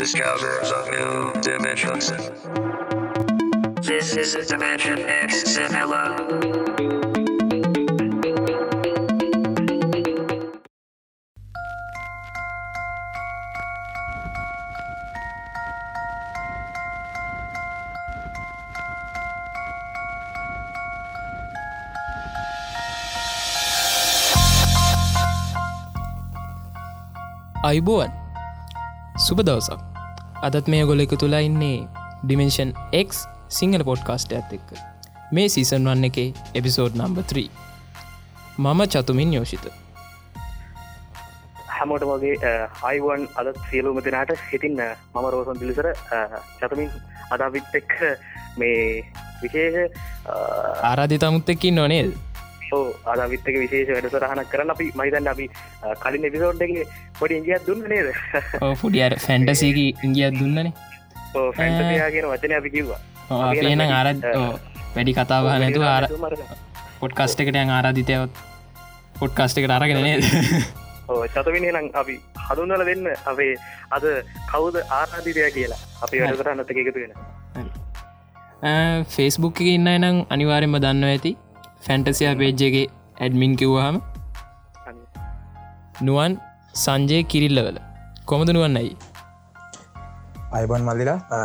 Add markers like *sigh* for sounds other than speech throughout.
discover of new dimensions. This is a Dimension X Cinema. අයිබෝවන් සුබ දවසක් අදත් මේ ගොල එක තුලා ඉන්නේ ඩිමෙන්ෂන් X සිංහල පොඩ්කාස්ට ඇත් එක්ක. මේ සීසන් වන්න එකේ එපිසෝඩ් නම්බ 3 මම චතුමින් යෝෂිත. හැමෝට වගේ අයිවන් අදත් සියලුම දෙනාට හිතින් මම රෝසන් පිලිසර චතමින් අදාවිත් එක්ක මේ විශේෂ ආරාධි තමුත් එක්කින් නොනේද අදාවිත්තක විශේෂ වැඩසරහනක් කරන්න අපි මහිතන්න අපි කලින් එපිසෝඩ්ඩගේ පොඩි ඉංගියත් දුන්න නේද? ෆුඩියර ෆැන්ටසේක ඉංගියත් දුන්නනේ. ෆැන්ටසියා කියන වචන අපි කිව්වා. අපේන ආරත් වැඩි කතාව නැතු ආර පොඩ්කස්ට එකට ආරාධිතයවත් පොඩ්කස්ට එකට අරගෙන නේද? චතවිනි නම් අපි හඳුන්නල දෙන්න අපේ අද කවුද ආරාධිතය කියලා අපි වැඩසරහනත එකතු වෙන. ෆෙස්බුක් එක ඉන්න නම් අනිවාරෙන්ම දන්න ඇති ෆැන්ටසියා පේජ්ජගේ ඇඩ්මින් කිව්වාහම නුවන් සංජය කිරිල්ලවල. කොමද නුවන්නයි අයිබන් මල්ලිලා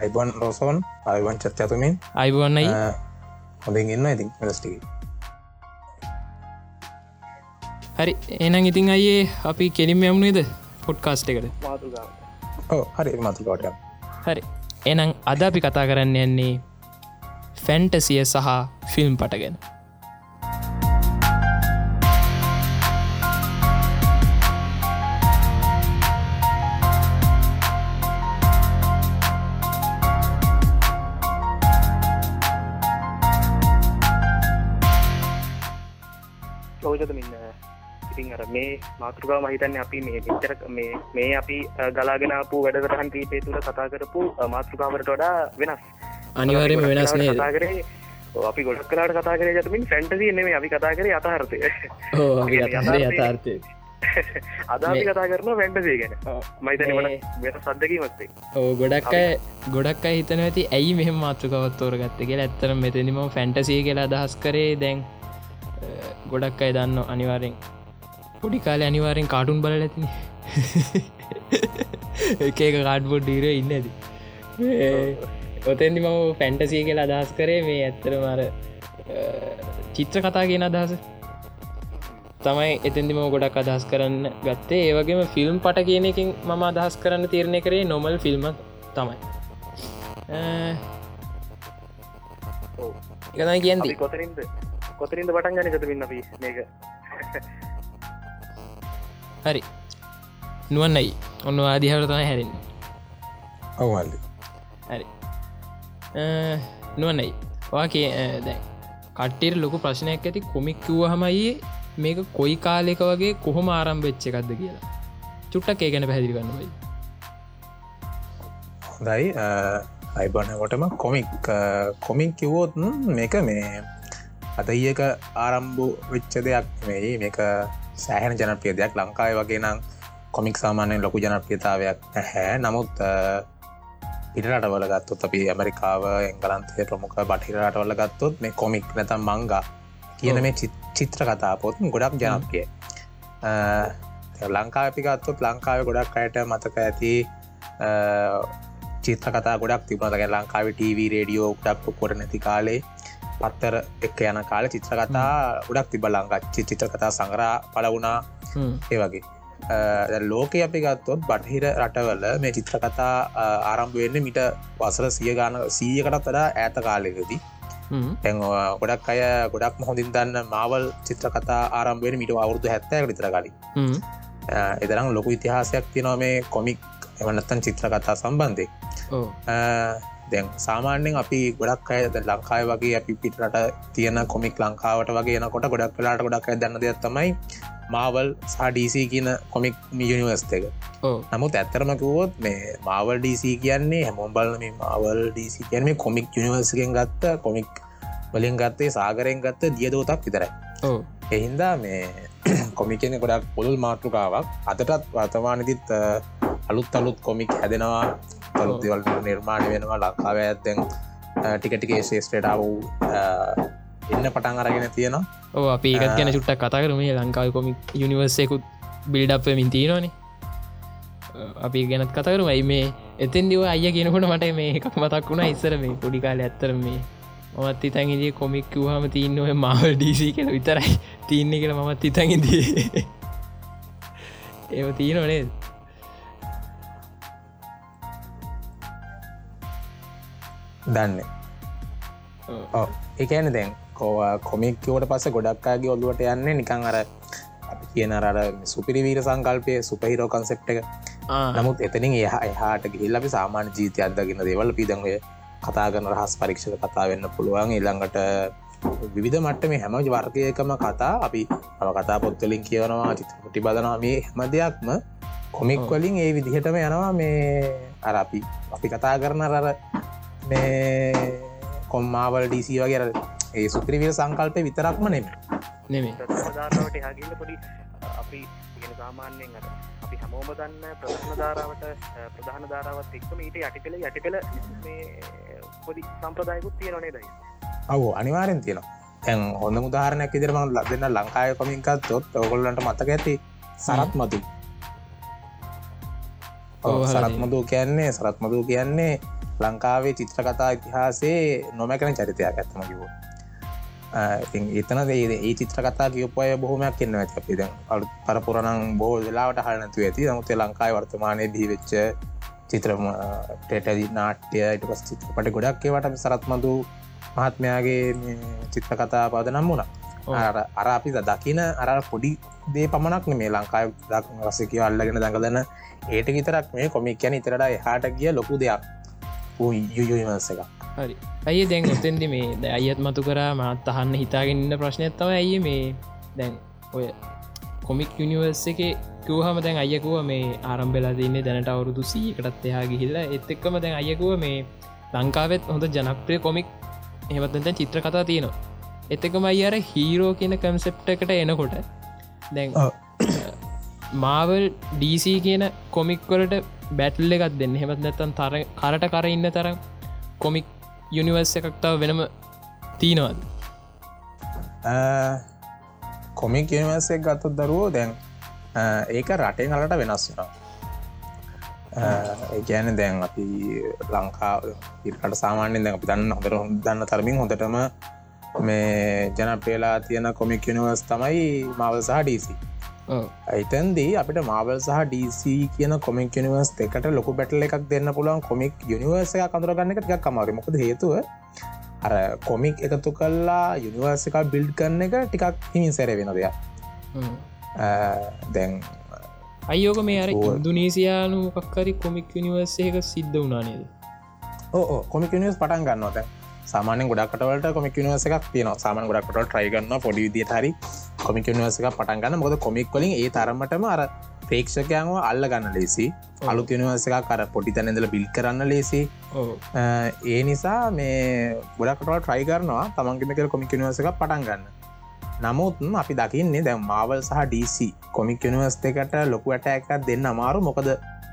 අයිබන් රෝසෝන් අයිවන් චත්‍යතුමින්. අයිබවන්නයි හොඳින් ඉන්න ඉතින් වෙලස්ටික හරි එනම් ඉතින් අයේ අපි කෙලිම යමුණේද පොඩ්කාස්ට එකට? හරි මතුකෝටය හරි. එනම් අද අපි කතා කරන්න යන්නේ ෆැන්ටසිය සහ ෆිල්ම් පටගෙන ලෝජතමින්න ඉතින් අර මේ මාතෘකා මහිතන්න අපි මේ විචර මේ මේ අපි ගලාගෙනපු වැඩසටහන් කීපේ තුළ කතා කරපු මාතෘකාවට වඩා වෙනස්. අනිවාරයම වෙනස් නේද? කතා කරේ අපි ගොඩක් කලාට කතා කරේ ජතමින් ෆැන්ටසි නෙේ අපි කතා කරේ අතහර්තය යථාර්ථය. *laughs* අද අපි කතා කරන වැන්ටසේ ගැන. මයිතන වෙන සද්දකීමත්තේ ඕ ගොඩක් අය ගොඩක් අයි හිතන ඇති ඇයි මෙහම මාතෘකවත් තෝරගත්ත කියලා. ඇත්තර මෙතනිම ෆැන්ටසී කියලා අදහස් කරේ දැන් ගොඩක් අයි දන්න අනිවාරෙන් පොඩි කාල අනිවාරෙන් කාටුන් බල ඇතින එක එක කාඩ්බොඩ් ඩීර ඉන්න ඇති. ඔතෙන්දි මම ෆැන්ටසී කියලා අදහස් කරේ මේ ඇත්තර මර චිත්‍ර කතා කියෙන අදහස. තමයි එතැදිම ගොඩක් අදහස් කරන්න ගත්තේ. ඒවගේම ෆිල්ම් පට කියන එකින් මම අදහස් කරන්න තීරණය කරේ නොමල් ෆිල්ම් තමයි. එකතයි කියන්ති කොතරින්ද කොතරින්ද පටන් ගන කතමින් අපි මේක? හරි. නුවන්නයි ඔන්න ආදිහට තමයි හැරෙන් ඔවල්ලි හරි. නුවන්නයි වාගේ දැන් කට්ටේර ලොකු ප්‍රශ්නයක් ඇති. කොමික් කිව්ව හමයි මේක කොයි කාලෙක වගේ කොහොම ආරම්භච්ච එකක්ද කියලා. චුට්ටක් ඒ ගැන පැදිරි ගන්නවයි හොඳයි. අයිබනකොටම කොමික් කොමික් කිවෝත් මේක මේ අතඒක ආරම්භ වෙච්ච දෙයක් මේ මේක සෑහන ජනප්‍රිය දෙයක්. ලංකායි වගේ නම් කොමික් සාමාන්‍යයෙන් ලොකු ජනප්‍රියතාවයක් නැහැ. නමුත් පිටරටවල ගත්තොත් අපි ඇමරිකාව එංගලන්තය ප්‍රමුඛ බටිරටවල ගත්තොත් මේ කොමික් නැතම් මංගා කියන මේ චිත්- චිත්‍ර කතා පොත් ගොඩක් ජනප්‍රිය ලංකා අපි ගත්තොත් ලංකාව ගොඩක් අයට මතක ඇති චිත්‍ර කතා ගොඩක් තිබුණතක ලංකාව ටව රේඩියෝ ගොඩක් කොට නැති කාලේ පත්තර එක්ක යන කාල චිත්‍ර කතා ගොඩක් තිබ ලංකාච්චි චිත්‍ර කතා සංගරා පලවුණා ඒ වගේ. ලෝක අපි ගත්තොත් බටහිර රටවල මේ චිත්‍ර කතා ආරම්භ වෙන්න මිට වසර සිය ගාන සීයකටත් වඩා ඇත කාලෙකදී. තැන් ගොඩක් අය ගොඩක් හොඳින් දන්න මාවල් චිත්‍ර කතා ආරම්භවෙන මිට අවුරදු හැත්තෑ විතර කලින්. එදරම් ලොකු ඉතිහාසයක් තිනව මේ කොමික් එවනත්තන් චිත්‍ර කතා සම්බන්ධය දැන් සාමාන්‍යෙන් අපි ගොඩක් අය ලංකාය වගේ අපි පිටරට තියෙන කොමික් ලංකාවට වගේ නකොට ගොඩක් කලාට ගොඩක් අය දන්න දෙයක් තමයි මාවල් සාඩීසි කියන කොමික් මියනිවස්ත එක. නමුත් ඇත්තරම කිවොත් මේ මාවල් ඩීසි කියන්නේ හැමෝම් බලන මේ මාවල් ඩීසි කියන මේ කොමික් යනිවර්සගෙන් ගත්ත කොමික් වලින් ගත්තේ සාගරයෙන් ගත්ත දියදෝතක් විතරයි. එහින්දා මේ *clears throat* කොමිකෙන ගොඩක් පොල් මාතෘකාවක්. අදටත් වර්තමානදිත් අලුත් අලුත් කොමික් හැදෙනවා තලුත්වල් නිර්මාණය වෙනවා. ලංකාව ඇත්තැන් ටිකටිකේ ශේෂ්‍රයට වූ එන්න පටන් අරගෙන තියෙනවා. ඕ අපි ඒත් ගැන චුට්ටක් කතා කරම. ලංකාව කොමික් යනිවර්සයකුත් බිල්ඩ්වෙමින් තියෙනවානේ. අපි ගැනත් කතකරුමයි මේ එතන් දිව අය කියෙනකොට මට මේ එකක් මතක් වුණා. ඉස්සර මේ පොඩිකාල ඇත්තර මේ මත් ඉතන්ගේ කොමික් වහම තියන්නව මවල් ඩීසි කියල විතරයි. තියන්නේ කියල මමත් ඉතන්ගදී *laughs* ඒම තියෙනවනේ දන්න. එකන දැන් කෝ කොමික්කවට පස ගොඩක්කාගේ ඔල්ලුවට යන්නේ නිකං අර අපි කියන අර සුපිරිවීර සංකල්පය සුපහිරෝ කන්සෙප් එක. නමුත් එතනින් එහ එහාට ගිල් අපි සාමාන්‍ය ජීතය අදගෙන දේවල් පිදංගය කතා කරන රහස් පරීක්ෂක කතා වෙන්න පුළුවන්. ඉළඟට විවිධ මට්ට මේ හැම වර්ගයකම කතා අපි අම කතා පොත්තලින් කියවනවා චිත්‍රපටි බදනවා මේ හැම දෙයක්ම කොමික් වලින් ඒ විදිහටම යනවා. මේ අර අපි අපි කතා කරන රර මේ කොම්මාවල් ඩීසි වගේ ඒ සුපිරිවිල් සංකල්පය විතරක්ම නෙම නෙමේ ප්‍රධාරවට හගිල්ල පොඩි අපි ඉගෙන සාමාන්‍යයෙන් අට අපි හැමෝම දන්න ප්‍රධාන ධාරාවට ප්‍රධාන ධාරාවත් එක්ම ඊට යටි පෙළ යටි පෙළ පොඩි සම්ප්‍රදායකුත් තියෙනනේ දයි අවු අනිවාරෙන් තියෙනවා. තැන් හොඳ මුදාහරණයක් ඉදිරම ලදන්න ලංකාය කොමින්කත්ොත් ඔගොල්ලන්ට මතක ඇති සරත් මතු සරත්මදූ කියන්නේ සරත්මදූ කියන්නේ ලංකාවේ චිත්‍රකතා ඉතිහාසේ නොමැකන චරිතයක් ඇත්තම කිවෝ එතන ඒ චිත්‍රකතා කියපය බොහොමයක් කියන්න ඇති අපි දැන් අලු පරපුරණං බෝ වෙලාවට හලනතු ඇති. නමුත් ලංකායි වර්තමානය දීවෙච්ච චිත්‍රම ටෙටදි නාට්‍ය ඉට පස් චිත්‍රපට ගොඩක් ඒවට සරත්මදු මහත්මයාගේ චිත්‍රකතා පද නම් වුණා. අර අපි දකින අර පොඩි දේ පමණක් මේ ලංකායි දක් රසකව අල්ලගෙන දඟදන්න ඒට විතරක් මේ කොමික් යන ඉතරට එහාට ගිය ලොකු දෙයක් යුයමස එක හරි ඇය දැන් ඔතෙන්දි මේ ද අයත් මතු කරා මත් අහන්න හිතාගෙනන්න ප්‍රශ්නයක්ත්තව ඇයි මේ දැන් ඔය කොමික් යුනිවර්ස එක කිවහම දැන් අයකුව මේ ආරම්බෙලා තින්නේ දැනට අවුරුදු සීකටත් එහා ගිහිල්ල එත් එක්කම දැන් අයකුව මේ ලංකාවෙත් හොඳ ජනප්‍රිය කොමික් එහමතැන් චිත්‍ර කතා තියෙනවා එතකම අයිර හීරෝ කියන කන්සෙප්ට එකට එනකොට දැන් මාවල් DC කියන කොමික්වලට බැටල්ල එකත් දෙන්න. හෙමත් නැතන් තර කරට කර ඉන්න තරම් කොමික් යුනිවර්ස එකක්තාව වෙනම තියෙනවද? කොමික් යනිවර්සක් ගත්තත් දරුවෝ දැන් ඒක රටෙන් හලට වෙනස් වෙනවා. ඒගැන දැන් අපි ලංකා ඉරට සාමාන්‍යෙන් දැන් අපි දන්න හොඳර දන්න තරමින් හොඳටම මේ ජනපේලා තියෙන කොමික් යනිවර්ස් තමයි මවල් සහ ඩීසි ඇතන්දී අපිට මාවල් සහ DC කියන කොමික් නිවර්ස් එකට ලොක බැටල එකක් දෙන්න පුළුවන්. කොමික් යනිවර්ස එක කඳරගන්න එක ටික් කමර මොකද හේතුව? අර කොමික් එකතු කල්ලා යනිවර්ස එක බිල්ඩ් කරන එක ටිකක් හිමින් සැර වෙන දෙයක්. දැන් අයෝක මේ අර ඉන්දුනීසියානු කක්කරි කොමික් යනිවර්සයක සිද්ධ වනානේද ඕ කොමික් නිවස් පටන් ගන්නවත සාමාන ගොඩක්ටවලට කොමික් නිවස එකක් තියන සාමන් ගොඩක්ට ට්‍රයිගන්න පොඩි විදිට හරි කොමික් නිවස එක පටන් ගන්න. මොද කොමික් වලින් ඒ තරමටම අර ප්‍රේක්ෂකයන්ව අල්ල ගන්න ලේසි. අලුත් නිවස එක කර පොටි තැනෙදල බිල් කරන්න ලේසි. ඒ නිසා මේ ගොඩක්ටවල් ට්‍රයි කරනවා තමන්ගෙමක කොමික් නිවස එක පටන් ගන්න. නමුත් අපි දකින්නේ දැම් මාවල් සහ DC කොමික් නිවස් එකට ලොකු ඇට එකක් දෙන්න අමාරු. මොකද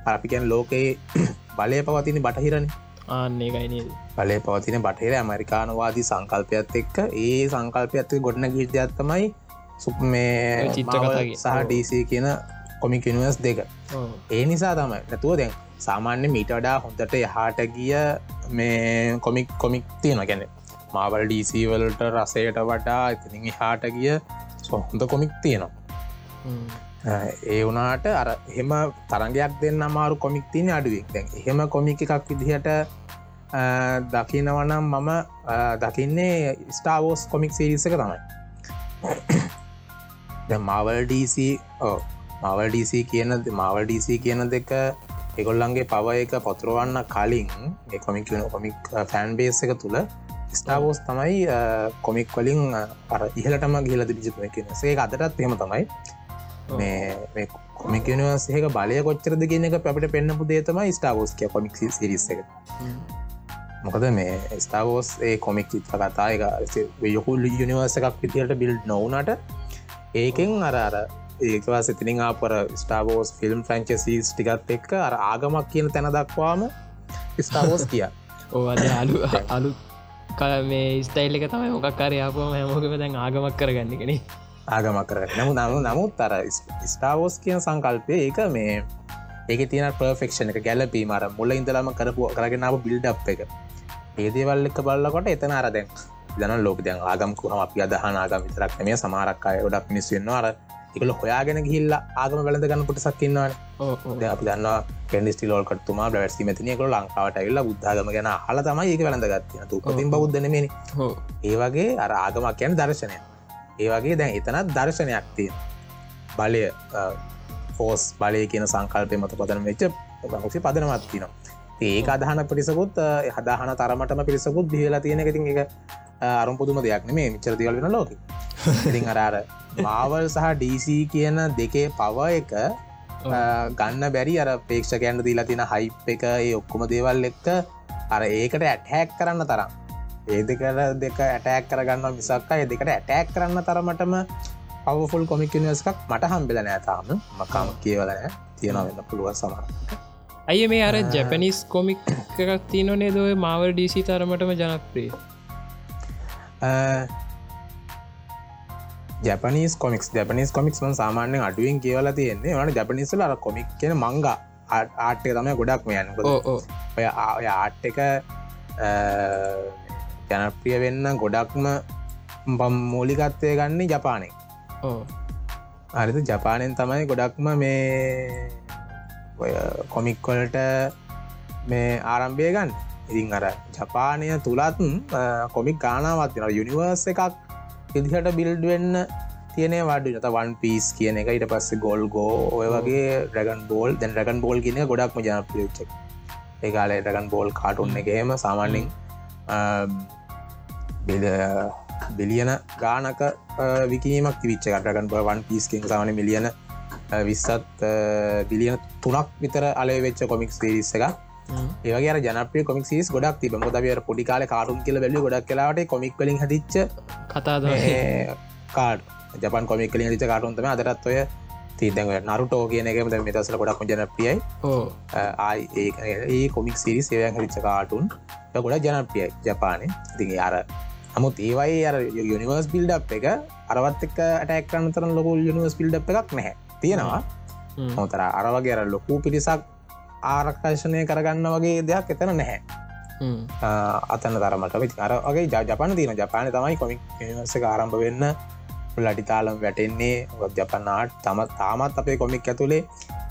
අපිකැන් ලෝකයේ *coughs* බලය පවතින බටහිරණ ආන්නේ ගයිනද බලය පවතින බටහිර ඇමරිකානවාදී සංකල්පයත් එක්ක. ඒ සංකල්පයත් ගොඩන ගීර්දයක්ත්තමයි සුප මේ චිත්‍රකතාගේ. සහ ඩීසි කියන කොමික් නිවස් දෙක. ඒ නිසා තමයි. නැතුව දැන් සාමාන්‍ය මීට වඩා හොඳට යහට ගිය මේ කොමික් කොමික් තියෙන ගැන මාවල් ඩීසි වලට රසයට වඩා ඉතිනින් හාට ගිය හොඳ කොමික් තියෙනවා. ඒ වනාට අර එහෙම තරගයක් දෙන්න අමාරු කොමික් තියන අඩුවෙක් දැන් එහෙම කොමික් එකක් විදිහට දකිනවනම් මම දකින්නේ ස්ටාවෝස් කොමික් සිරිස එක තමයි ද මවල් DC මවල් DC කියන මවල් DC කියන දෙක එකොල්ලන්ගේ පව එක පොතුරුවන්න කලින් කොමික් කොමික් ෆෑන් බේස් එක තුළ ස්ටාවෝස් තමයි කොමික් වලින් අර ඉහලටම ගිලද බිජිතුම කියනසේ අදටත් එම තමයි. මේ කොමික් නිවසේක බලය කොච්චරද කියන එක අපිට පෙන්න්නපු දේතම ස්ටාවෝස් කිය කොමික් සිරිස් එක. මොකද මේ ස්ටාවෝස් ඒ කොමික් චිත්‍ර කතා එක යොකුල් යුනිවර්ස එකක් විතියට බිල්් නොවනට ඒකෙන් අර අර ඒකවා සිතිනින් ආපර ස්ටාවෝස් ෆිල්ම් ෆ්‍රංචසීස් ටිකත් එක්ක අර ආගමක් කියන තැන දක්වාම ස්ටාවෝස් කිය ඕ අලු අලු කල මේ ස්ටයිල් එක තමයි මොකක්කාරය ආපුම හැමෝකම දැන් ආගමක් කරගන්න කෙනෙ ආගමක් කර නමු නමු නමුත් අර ස්ටාවෝස් කියන සංකල්පය ඒක මේ ඒක තියන පර්ෆෙක්ෂණ එක ගැලපී මර මුල ඉඳලාම කරපු කරගෙනාව බිල්ඩ් එක. ඒදේවල් එක බල්ලකොට එතන අර දැන් දන ලෝක දැන් ආගම්කුහම අපි අදහන ආගම විතරක් මේ සමාරක්කාය ොඩක් මිනිස්වෙන්නවා අර එකල හොයාගෙන ගිල්ල ආගම වැලඳ ගන්න කොට සක්කින්නවාන අපි දන්න කෙන්ඩිස්ටි ලෝල්කටතුමා බැස්ති මතිනයක ලංකාවට ඇල්ල බුද්ධාගම ගැන හල තමයි ඒක වැලඳ ගත්තින තුපතින් බෞද්ධනමනි ඒ වගේ අර ආගමක් යැන දර්ශනය ඒ වගේ දැන් එතනත් දර්ශනයක් තිය බලය ෆෝස් බලය කියන සංකල්පය මත පදන වෙච්ච හොසේ පදනමත්තිනවා ඒක අදහන පිරිසකුත් හදාහන තරමටම පිරිසකුත් දිහලා තියෙන ඉතින් එක අරුම් පුදුම දෙයක් නෙමේ මිචර දිවල් වෙන ලෝක. ඉතින් අරාර මාවල් සහ DC කියන දෙකේ පව එක ගන්න බැරි අර පේක්ෂකයන්ට දීලා තින හයිප් එක ඒ ඔක්කොම දේවල් එක්ක අර ඒකට ඇටහැක් කරන්න තරම්. ඒ දෙකට දෙක ඇටෑක් කරගන්න මිසක්ක ඒ දෙකට ඇටෑක් කරන්න තරමටම පවෆුල් කොමික් නිවස්කක් මට හම්බෙල නෑතාම මකාම කියවලනෑ තියෙනවෙන්න පුළුව සමර අය මේ අර ජැපනිස් කොමික් එකක් තියනනේ දොය මාවල් ඩීසි තරමටම ජනප්‍රිය ජපනිස් කොමික්ස් ජපනිස් කොමික්ස් ම සාමාන්‍යෙන් අඩුවෙන් කියවල තියෙන්නේ. වන ජපනිස්සල අර කොමික් කියන මංග ආට්ය තමයි ගොඩක් මෙයන් ඔය ආය ආට් එක ජනප්‍රිය වෙන්න ගොඩක්ම පම් මූලිකත්වය ගන්නේ ජපානය අරිත ජපානයෙන් තමයි ගොඩක්ම මේ ඔය කොමික්කොලට මේ ආරම්භය ගන්න ඉතින් අර ජපානය තුළත් කොමික් ගානාවත් වෙන යුනිවර්ස එකක් ඉදිහට බිල්ඩ් වෙන්න තියන වඩ නත වන් පිස් කියන එක. ඊට පස්සේ ගොල් ගෝ ඔය වගේ රගන් බෝල් දැන් රගන් බෝල් කියන ගොඩක්ම ජනප්‍රියච්චක් ඒකාලේ රගන් බෝල් කාටුන්න එකහෙම සාමාන්‍යින් බිලියන ගානක විකීමක් විච්ච කටගන් වන් පිස්කින් සාමන මිලියන විස්සත් බිලියන තුනක් විතර අලේ වෙච්ච කොමික් සිරිස්ස එක ඒවගේ ජනපේ කොමික් සිස් ගොඩක් තිබ මොදවිය පොඩිකාල කාරුම් කියල බැලි ගොඩක් කලාට කොමික් කලින් හදිච්ච කතාද කාඩ් ජපන් කොමික් කලින් හදිච කාටුන්තම අදරත් ඔය තිීදැව නරුටෝ කියන එක මෙ දසල ගොඩක් ජනපියයි ආයි ඒ කොමික් සිරි සේවයන් හරිච්ච කාටුන් ගොඩ ජනපියයි ජපානය ඉතිගේ අර නමුත් ඒවයි අර යුනිවර්ස් බිල්ඩ් එක අරවත් එක් ඇටක් කරන්න තරන ලොකු යුනිවර්ස් බිල්ඩ් එකක් නැහැ. තියෙනවා. මොතර අරවගේ අර ලොකු පිරිසක් ආරක්ෂණය කරගන්න වගේ දෙයක් එතන නැහැ. අතන්න තරමට විති අරගේ ජපන තින ජපාන තමයි කොමික් නිවර්ස ආරම්භ වෙන්න ලටිතාලම් වැටෙන්නේ. ජපන්නාට තම තාමත් අපේ කොමික් ඇතුළේ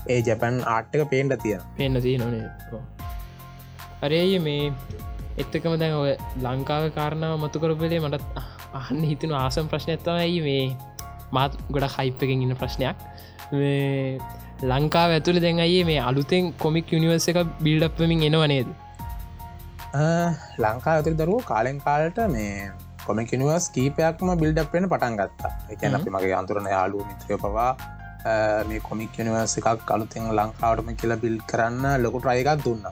ඒ ජැපන් ආට්ක පේන්ට තියෙන පෙන්න්න තිය නොනේ අරේය මේ එත්තකම දැන් ඔය ලංකාව කාරණාව මතු කරපලේ මටත් අහන්න හිතනු ආසම් ප්‍රශ්නයත්තමයි මේ මාත් ගොඩ හයිප්පකින් ඉන්න ප්‍රශ්නයක් ලංකාව ඇතුළ දැන්ගේ මේ අලුතෙන් කොමික් යුනිවර්ස එක බිල්ඩක්වමින් එනවනේද ලංකා ඇතුරි දරුව කාලෙන් කාලට මේ කොමික් නිවර්ස් කීපයක්ම බිල්ඩක් වෙන පටන් ගත්තා. එකන අපි මගේ අන්තුරන යාලු මිත්‍රය පවා මේ කොමික් නිවර්ස එකක් අලුතෙන් ලංකාවටම කියලා බිල් කරන්න ලොකු ට්‍රයකක් දුන්න.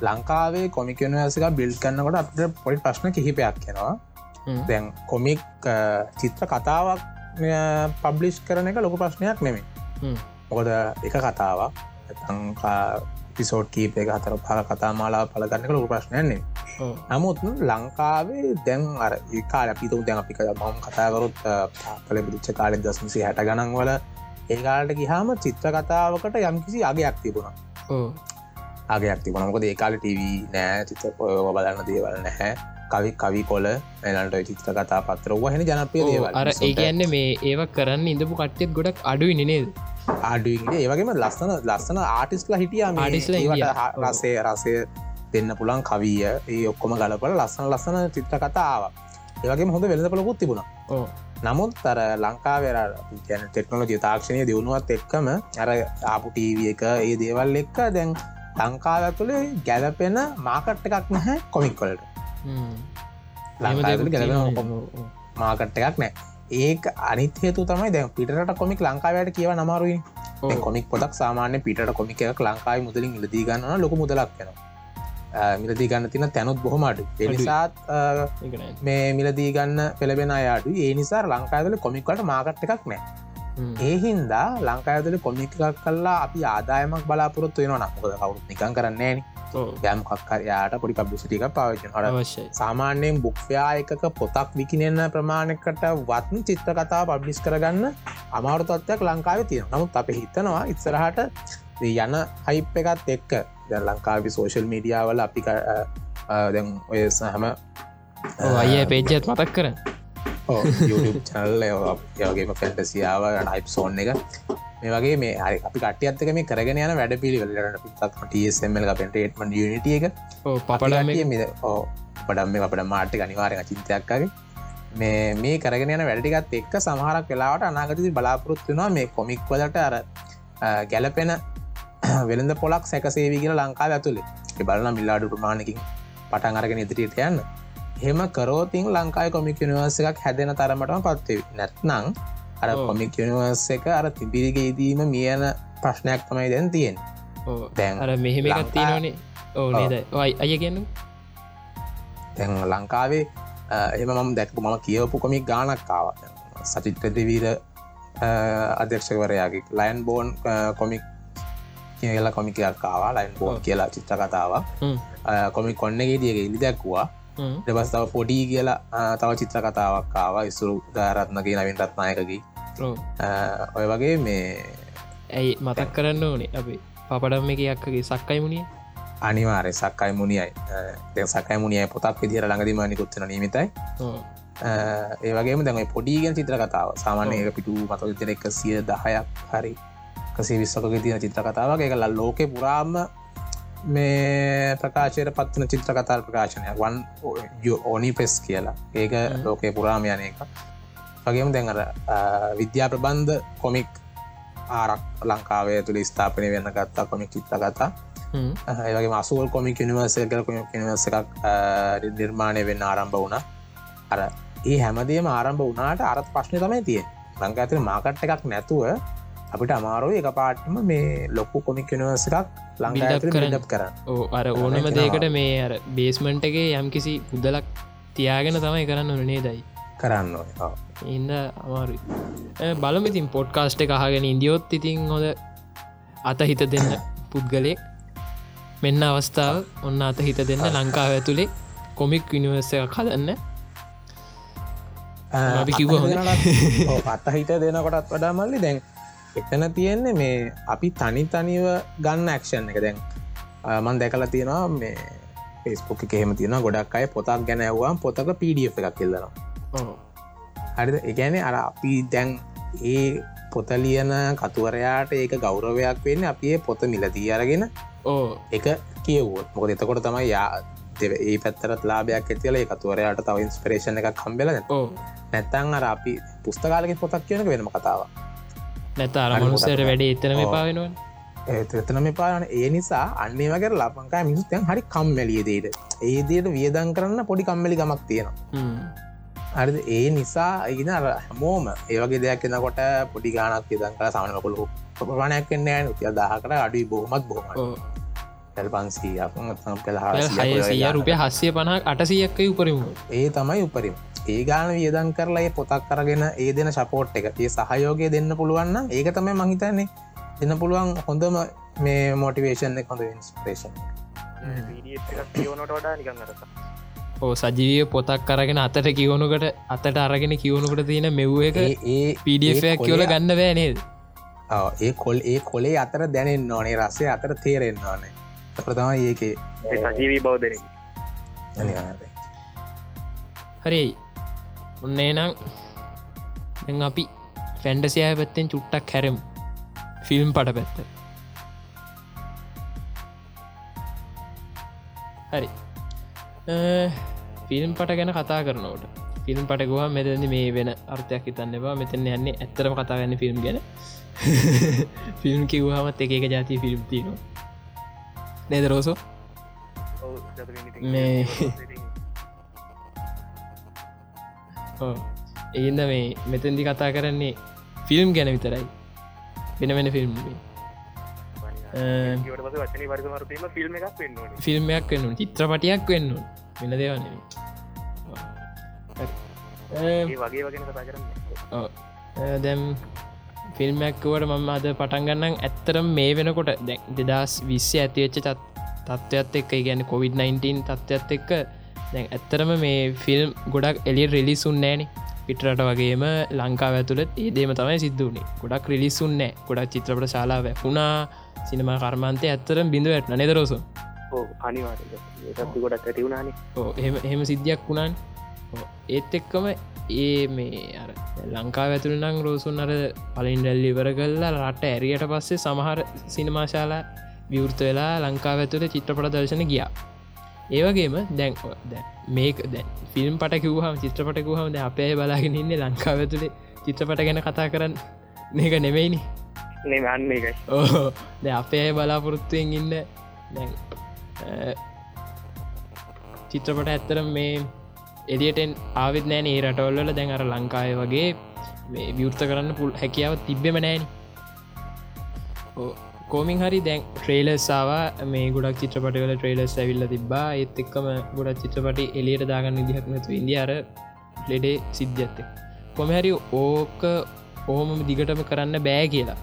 ලංකාවේ කොමික් නිවර්සික බිල් කන්නකොට අපට පොඩි ප්‍රශ්න කිහිපයක් කෙනවා දැන් කොමික් චිත්‍ර කතාවක් පබ්ලිෂ් කරන එක ලොකු ප්‍රශ්නයක් නෙමේ මොකද එක කතාවක්? පිසෝට් කීප එක හතර පල කතා මාලා පලගන්නක ලොකු ප්‍රශ්නයන්නේ නමුත් ලංකාවේ දැන් අර ඒකාල අපිතු දැන් අපික මම කතාකරුත් පල පිච්ච කාලෙ දස්මිසි හැට ගණන් වල ඒකාලට ගිහාම චිත්‍ර කතාවකට යම්කිසි අගයක් තිබුණා. අගයක් තිබුණ. මොකද ඒකාල ටව නෑ චිත බලන්න දේවල් නැහැ. කවි කවි කොල එලට චිත්‍ර කතා පත්‍ර වහන ජනපය අර ඒ කියන්න මේ ඒව කරන්න ඉඳපු කට්ටියත් ගොඩක් අඩුයි නේද ආඩුවගේ ඒවගේම ලස්සන ලස්සන ආටිස්ලා හිටිය ආටිස්ලා රසේ රසය දෙන්න පුළන් කවිය. ඒ ඔක්කොම ගලපල ලස්සන ලස්සන චිත්‍ර කතාව ඒවගේ හොඳ වෙළඳ පලකුත් තිබුණා. නමුත් අර ලංකාවර ගැන ටෙක්නොලජි තාක්ෂණය දියුණුවත් එක්කම අර ආපු ටීව එක ඒ දේවල් එක්ක දැන් ලංකාව තුළේ ගැලපෙන මාකට් එකක් නැහැ කොමික්කොලට ලංකාතුළ ගැලපෙන මාකට් එකක් නෑ ඒක අනිත් හේතු තමයි දැ පිටට කොමික් ලංකාවට කියව නමාරුයි කොමික් පොදක් සාමාන්‍ය පිට කොමික ලංකායි මුදලින් ඉලදී ගන්න ලොක මුදලක් වෙනවා. මිලදී ගන්න තින තැනුත් බොහොමඩු එනිසාත් මේ මිලදී ගන්න පෙළබෙන අයාඩු ඒ නිසා ලංකාවල කොමික්වට මාකට් එකක් නෑ. ඒ හින්දා ලංකාඇතුල කොමික් එකක් කල්ලා අපි ආදායමක් බලාපොරොත්තු වෙන නක්කොද කවුත් නිකන් කරන්නේ යම් කක්කරයාට පොඩි පබ්ලිසිටික හට අවශ්‍යයි. සාමාන්‍යයෙන් බුක්්‍යා එකක පොතක් විකිනෙන්න ප්‍රමාණකට වත්න චිත්‍ර කතා පබ්ලිස් කරගන්න අමාරු තත්වයක් ලංකාව තියෙන නමුත් අප හිතනවා ඉත්සරහට යන හයිප් එකත් එක්ක. ද ලංකාවි සෝශල් මීඩියාවල අපි දැන් ඔය හැම අය පේජත් මතක් කරන්න චනල් යගේම ෆැන්ටසියාව හයිප් සෝන් එක. මේ වගේ මේ හරි අපි කටියත්තක මේ කරගෙන යන වැඩ පිළිවෙලට ටසමල් පෙන්ටේටම නිට එක පපඩ පඩම් මේ අපට මාට්‍ය අනිවාරය චින්තයක්කගේ මේ මේ කරගෙන යන වැඩිගත් එක්ක සමහරක් වෙලාවට අනාගතති බලාපොරොත්තුනවා මේ කොමික් වලට අර ගැලපෙන *clears throat* වෙළඳ පොලක් සැකසේවී කියල ලංකාව ඇතුළේ බලන මිල්ලාඩු ප්‍රමාණකින් පටන් අරගෙන ඉදිරියට යන්න හෙම කරෝතින් ලංකායි කොමික් නිවර්ස එකක් හැදෙන තරමටම පත්වේ නැත්නං අර කොමික් නිවර්ස එක අර තිබිරිගේදීම මියන ප්‍රශ්නයක් තමයි දැන් තියෙන් දැන් අර මෙහෙම එකත් තියෙනනේ ඕ නේද? අය කියන්න? තැන් ලංකාවේ එම මම දැක්කු. මම කියවපු කොමික් ගානක්කාව සචිත්‍රදවීර අධ්‍යක්ෂකවරයාගේ ලයින් බෝන් කොමික් කියලා කොමිකයක්කාවා ලයින් බෝන් කියලා චිත්‍ර කතාව කොමික් කොන්නගේ දියගේ ඉලි දැක්වා දෙබස්තාව පොඩි කියලා තව චිත්‍ර කතාවක් ආව ඉස්සුරු ධාරත්නගේ නවින් රත්නායකගේ. ඔය වගේ මේ ඇයි මතක් කරන්න ඕනේ? අපි පපඩම් එක යක්කගේ සක්කයි මුණිය අනිවාරය සක්කයි මුණියයි සකයි මුණිය පොතක් විදිර ළඟදි මනිකුත්වන නීමතයි ඒවගේම දැම පොඩිගෙන් චිත්‍ර කතාව. සාමානය එක පිටු මත විතර එක සිය දහයක් හරි කසේ විස්සකගේ තියෙන චිත්‍ර කතාවක්. එක ලෝක පුරාම මේ ප්‍රකාශයට පත්වන චිත්‍ර කතාල් ප්‍රකාශනයක්. වන් ඕනි පෙස් කියලා. ඒක ලෝකය පුරාමයන එක. වගේම දැන්ර විද්‍යා ප්‍රබන්ධ කොමික් ආරක් ලංකාවේ තුළ ස්ථාපනය වෙන්න ගත්තා කොමික් චිත්ත කතා. ඒවගේ මසුවල් කොමික් නිවර්ස කල කොමික් නිවර්ස එකක් නිර්මාණය වෙන්න ආරම්භ වුණ. අර ඒ හැමදේම ආරම්භ වනාට අරත් ප්‍රශ්නය තමයි තිය ලංකාතර මාකට් එකක් නැතුව අපිට අමාරුව එක පාටම මේ ලොක්කු කොමික් නිවර්ස එකක් ලංඟ කර අර ඕනම දේකට මේ අර බේස්මන්ටගේ යම් කිසි පුද්දලක් තියාගෙන තමයි කරන්න ඕනේ දයි කරන්න ඉන්න අමාරු බලමිතින් පොඩ්කාස්ට එක අහගෙන ඉන්දියොත් ඉතින් හොද අත හිත දෙන්න පුද්ගලයෙක්. මෙන්න අවස්ථාව ඔන්න අත හිත දෙන්න ලංකාව ඇතුළේ කොමික් විනිවර්ස එක කදන්න අපි කිව්ව හොඳ පත්ත හිත දෙනකොටත් වඩා මල්ලි. දැන් එතන තියෙන්නේ මේ අපි තනි තනිව ගන්න ඇක්ෂන් එක. දැන් මන් දැකලා තියෙනවා මේ පෙස්පොක එහෙම තියෙන ගොඩක් අය පොතක් ගැන ඇවවාම් පොතක පඩිය එකක් කෙල්ලනවා හරිද? එකන අර අපි දැන් ඒ පොත ලියන කතුවරයාට ඒක ගෞරවයක් වෙන්න අපේ පොත මිලදී අරගෙන ඕ එක කියවුවත්. මොක එතකොට තමයි යා ඒ පැත්තරත් ලාබයක් ඇතිල එකතුවරයාට තව ඉන්ස්පරේෂණ එකක් කම්බෙල ඕ නැත්තං අර අපි පුස්තකාලක පොතක් කියනක වෙනම කතාව නැත අරමනුසට වැඩ එතනම පාවෙනවා එතනම පාන ඒ නිසා අන්නේ වගේ ලපංකා මිනිස්තයන් හරි කම්මැලිය දේට ඒ දේට වියදන් කරන්න පොඩි කම්මලි ගමක් තියෙනවා. හරි ඒ නිසා ඉගෙන හැමෝම ඒවගේ දෙයක් එනකොට පොඩි ගානක් විදන් කර සමනකොළු ප්‍රමාණයක් වෙන්න ය දාහකට අඩුයි බොහමත් බොහම ඇල් පන්සීයක් කළ රුපය හස්සිය පනක් අටසියක්ක උපරිමු. ඒ තමයි උපරිම ඒ ගාන වියදන් කරලා පොතක් කරගෙන ඒ දෙන ශපෝට් එක. ඒ සහයෝගය දෙන්න පුළුවන්න ඒක තමයි මහිතන්නේ දෙන්න පුළුවන් හොඳම මේ මෝටිවේෂන් හොඳ ඉන්ස්පරේෂන් කියනට වඩා නිකන් අරස ඕ සජීවිය පොතක් කරගෙන අතට කියවනුකට අතට අරගෙන කියවනුකට තියෙන මෙව් එක ඒ පිඩියක් කියවල ගන්න බෑනේද ඒ කොල් ඒ කොලේ අතර දැනෙන් ඕනේ රස්සේ අතර තේරෙන් ඕනේ. ප්‍රතම ඒකේ සජීවී බෞද්ධන හරි ඔන්නේ නම් අපි ෆැන්ඩසිය පැත්තෙන් චුට්ටක් හැරම්. ෆිල්ම් පට පැත්ත. හරි. ෆිල්ම් පට ගැන කතා කරනවට ෆිල්ම් පටකුවා මෙතැදි මේ වෙන අර්ථයක් හිතන්නවා මෙතන යන්නේ ඇත්තරම කතා ගන්න ෆිල්ම් ගැන. *laughs* ෆිල්ම් කිව්හමත් එක එක ජාති ෆිල්ම් තිනවා නේද රෝසෝ? මේ *laughs* ඒන්ද මේ මෙතැදි කතා කරන්නේ ෆිල්ම් ගැන විතරයි. වෙන වෙන ෆිල්ම් ෆිල්ම්යක් වෙන්න චිත්‍රපටයක් වෙන්න වෙන දේවන දැම් ෆිල්ම්මැක්කුවට මම අද පටන්ගන්නම් ඇත්තරම් මේ වෙනකොට. දෙදස් විශ්‍ය ඇතිවෙච්ච තත්ත්වත් එක්ක. ගැන COොVID-19 තත්ත්වත් එක්ක දැන් ඇත්තරම මේ ෆිල්ම් ගොඩක් එලිය රිලිසුන් නෑන පිටරට වගේම ලංකාව ඇතුළත් ඒ දේම තමයි සිද්ධුවනේ ගොඩක් රිලිසුන් නෑ ගොඩක් චිත්‍රපට ශලාව වුණා සිනම කර්මාන්තය ඇත්තරම් බිඳුව ඇත්න නෙදරෝසු අනිවාර ඒත් ගොඩක් ඇති වුණානේ. එහෙම එහෙම සිද්ධියක් වුණාන්. ඒත් එක්කම ඒ මේ අර ලංකා ඇතුළ නං රෝසුන් අර පලින් ඩැල්ලි වර කල්ලා රට ඇරියට පස්සේ සමහර සිනමාශාලා විවෘත වෙලා ලංකා ඇතුළ චිත්‍රපට දර්ශන ගියා ඒවගේම දැන් දැ මේක දැ ෆිල්ම් පට කිවහම චිත්‍රපටකුහම ද අපේ බලාගෙන ඉන්න? ලංකාව ඇතුළේ චිත්‍රපට ගැන කතා කරන්න. මේක නෙවෙයිනි නෙමන්න එකයි ඕ ද අපේ බලාපොරොත්තුවෙන් ඉන්න? දැන් චිත්‍රපට ඇත්තරම් මේ එලියටෙන් ආවිත් නෑන ඒ රටවල්ල දැන් අර ලංකාය වගේ විවෘත කරන්න පුල් හැකියාව තිබ්බෙම නෑන කෝමින් හරි දැන් ට්‍රේලර්සාවා මේ ගොඩක් චිත්‍රපටවල ට්‍රේලර්ස් ඇවිල්ල තිබා ඒත් එක්කම ගොඩක් චිත්‍රපටි එලියට දාගන්න විදිහක්නතු ඉන්දිය අර ලෙඩේ සිද්ධත්ත කොමහැරි ඕක ඕහොම දිගටම කරන්න බෑ කියලා.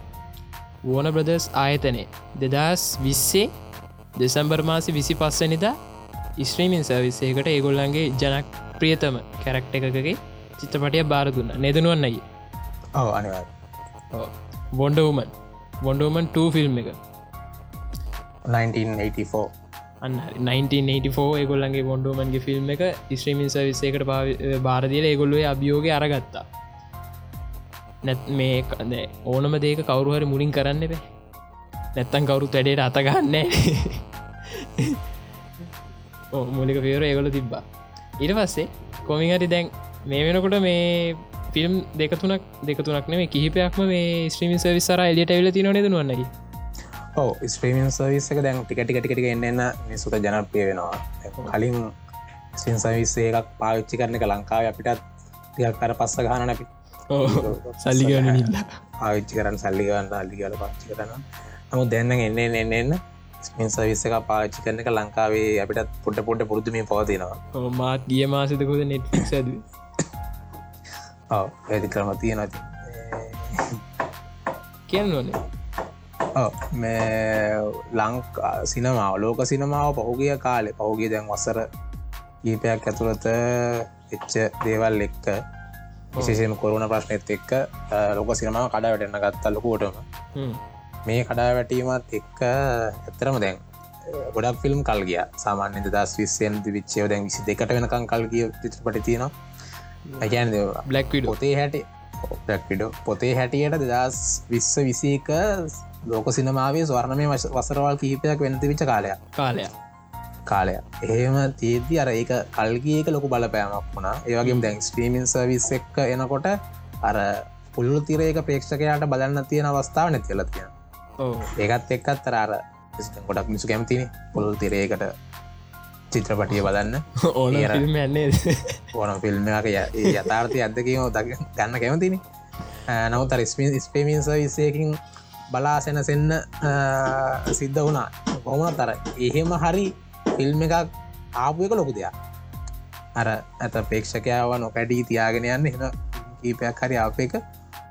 වෝන බ්‍රදර්ස් ආයතනය දෙදස් විස්සේ දෙසම්බර් මාසි විසි පස්සනිදා ස්ත්‍රීමින් සවිස්සේකට ඒගොල්ලන්ගේ ජනක් ප්‍රියතම කැරක්ට එකකගේ චිත්‍රපටය බාර දුන්න. නෙදනුවන්නයි ඔව අනිවා බොන්ඩවමන් බොන්ඩෝමන් 2 ෆිල්ම් එක. 1984 අන්න 1984 ඒගොල්ලන්ගේ බොන්ඩෝමන්ගේ ෆිල්ම් එක ස්ත්‍රීමින් සවිස්සේකට බාරදිල ඒගොල්ලුවේ අභියෝග අරගත්තා. නැත් මේ ඕනම දේක කවරුහරි මුලින් කරන්න බෑ නැත්තන් කවුරු වැඩේට අතගන්න *laughs* මූලික පියවර ඒගොල තිබ්බා. ඉට පස්සේ කොමිහරි දැන් මේ වෙනකොට මේ ෆිල්ම් දෙකතුනක් දෙකතුනක් නේ කිහිපයක්ම මේ ස්ත්‍රීමි සවිස්සර එලියට ඇවිල තින නෙද වන්නකි ඕ ස්ප්‍රීමියන් සවිස්සක දැන් ටිකටිකටිකට එන්නන්න නිසුත ජනප්‍රිය වෙනවා. කලින් ස්ින් සවිස්සේ එකක් පාවිච්චි කරන එක ලංකාව අපිටත් තියක් කර පස්ස ගාන නැපි සල්ලිගන නිල්ලා පාවිච්චි කරන්න සල්ලිගන්න අල්ලිගල පාච්චි කරන්න. නමු දෙන්න එන්න එන්න එන්න ස්මින් සවිස්ස එක පාච්චි කරන එක ලංකාවේ අපිටත් පොට පොට පුරුදුමින් පවතිනවා. මාත් ගිය මාසතකොද නෙට්ක් ඇද ඇති කරම තියෙනති කියන්න ඕනේ මේ ලංකා සිනමාව ලෝක සිනමාව පහුගිය කාලෙ පහුගේ දැන් වසර කීපයක් ඇතුළත එච්ච දේවල් එක්ක විශේෂම කොරුණ ප්‍රශ්නයත් එක්ක ලොක සිනමාව කඩා වැටෙන්න්න ගත්තා ලොකෝටම මේ කඩා වැටීමත් එක්ක ඇත්තරම දැන් ගොඩක් ෆිල්ම් කල් ගිය. සාමාන්‍ය දස් විස්සයෙන් විච්චයව දැන් විසි දෙකට වෙනකං කල්ගිය චිත්‍රපට තියෙනවා ඇගැන් බ්ලක් පොතේ හැට පොතේ හැටියට දෙදස් විස්ස විසේක ලෝක සිනමාවේ ස්වර්ණමය වසරවල් කීපයක් වෙනති විච කාලයක්. කාලය කාලය එහෙම තේදී අර ඒක කල්ගේක ලොකු බලපෑමක් වුණා. ඒවගේ දැන් ස්ට්‍රීමින් සවිස් එක්ක එනකොට අර පුල්ලු තිරේක ප්‍රේක්ෂකයාට බලන්න තියෙන අවස්ථාව නැතිල තියෙන ඕ ඒකත් එක්කත් තරාර ගොඩක් මිසු කැමතින. පුළල් තිරේකට චිත්‍රපටිය බලන්න. ඕන ඇන්නේ ඕන ෆිල්ම් යථාර්ථය අදකීම ද ගන්න කැමතින. නමුත් ස්පින් ස්පේමින් සවිසයකින් බලාසෙන සෙන්න සිද්ධ වුණා. කොහොම තර එහෙම හරි ෆිල්ම් එකක් ආපු එක ලොකු දෙයක්. අර ඇත පේක්ෂකයාව නොකැඩී තියාගෙන යන්න එන කීපයක් හරි අප එක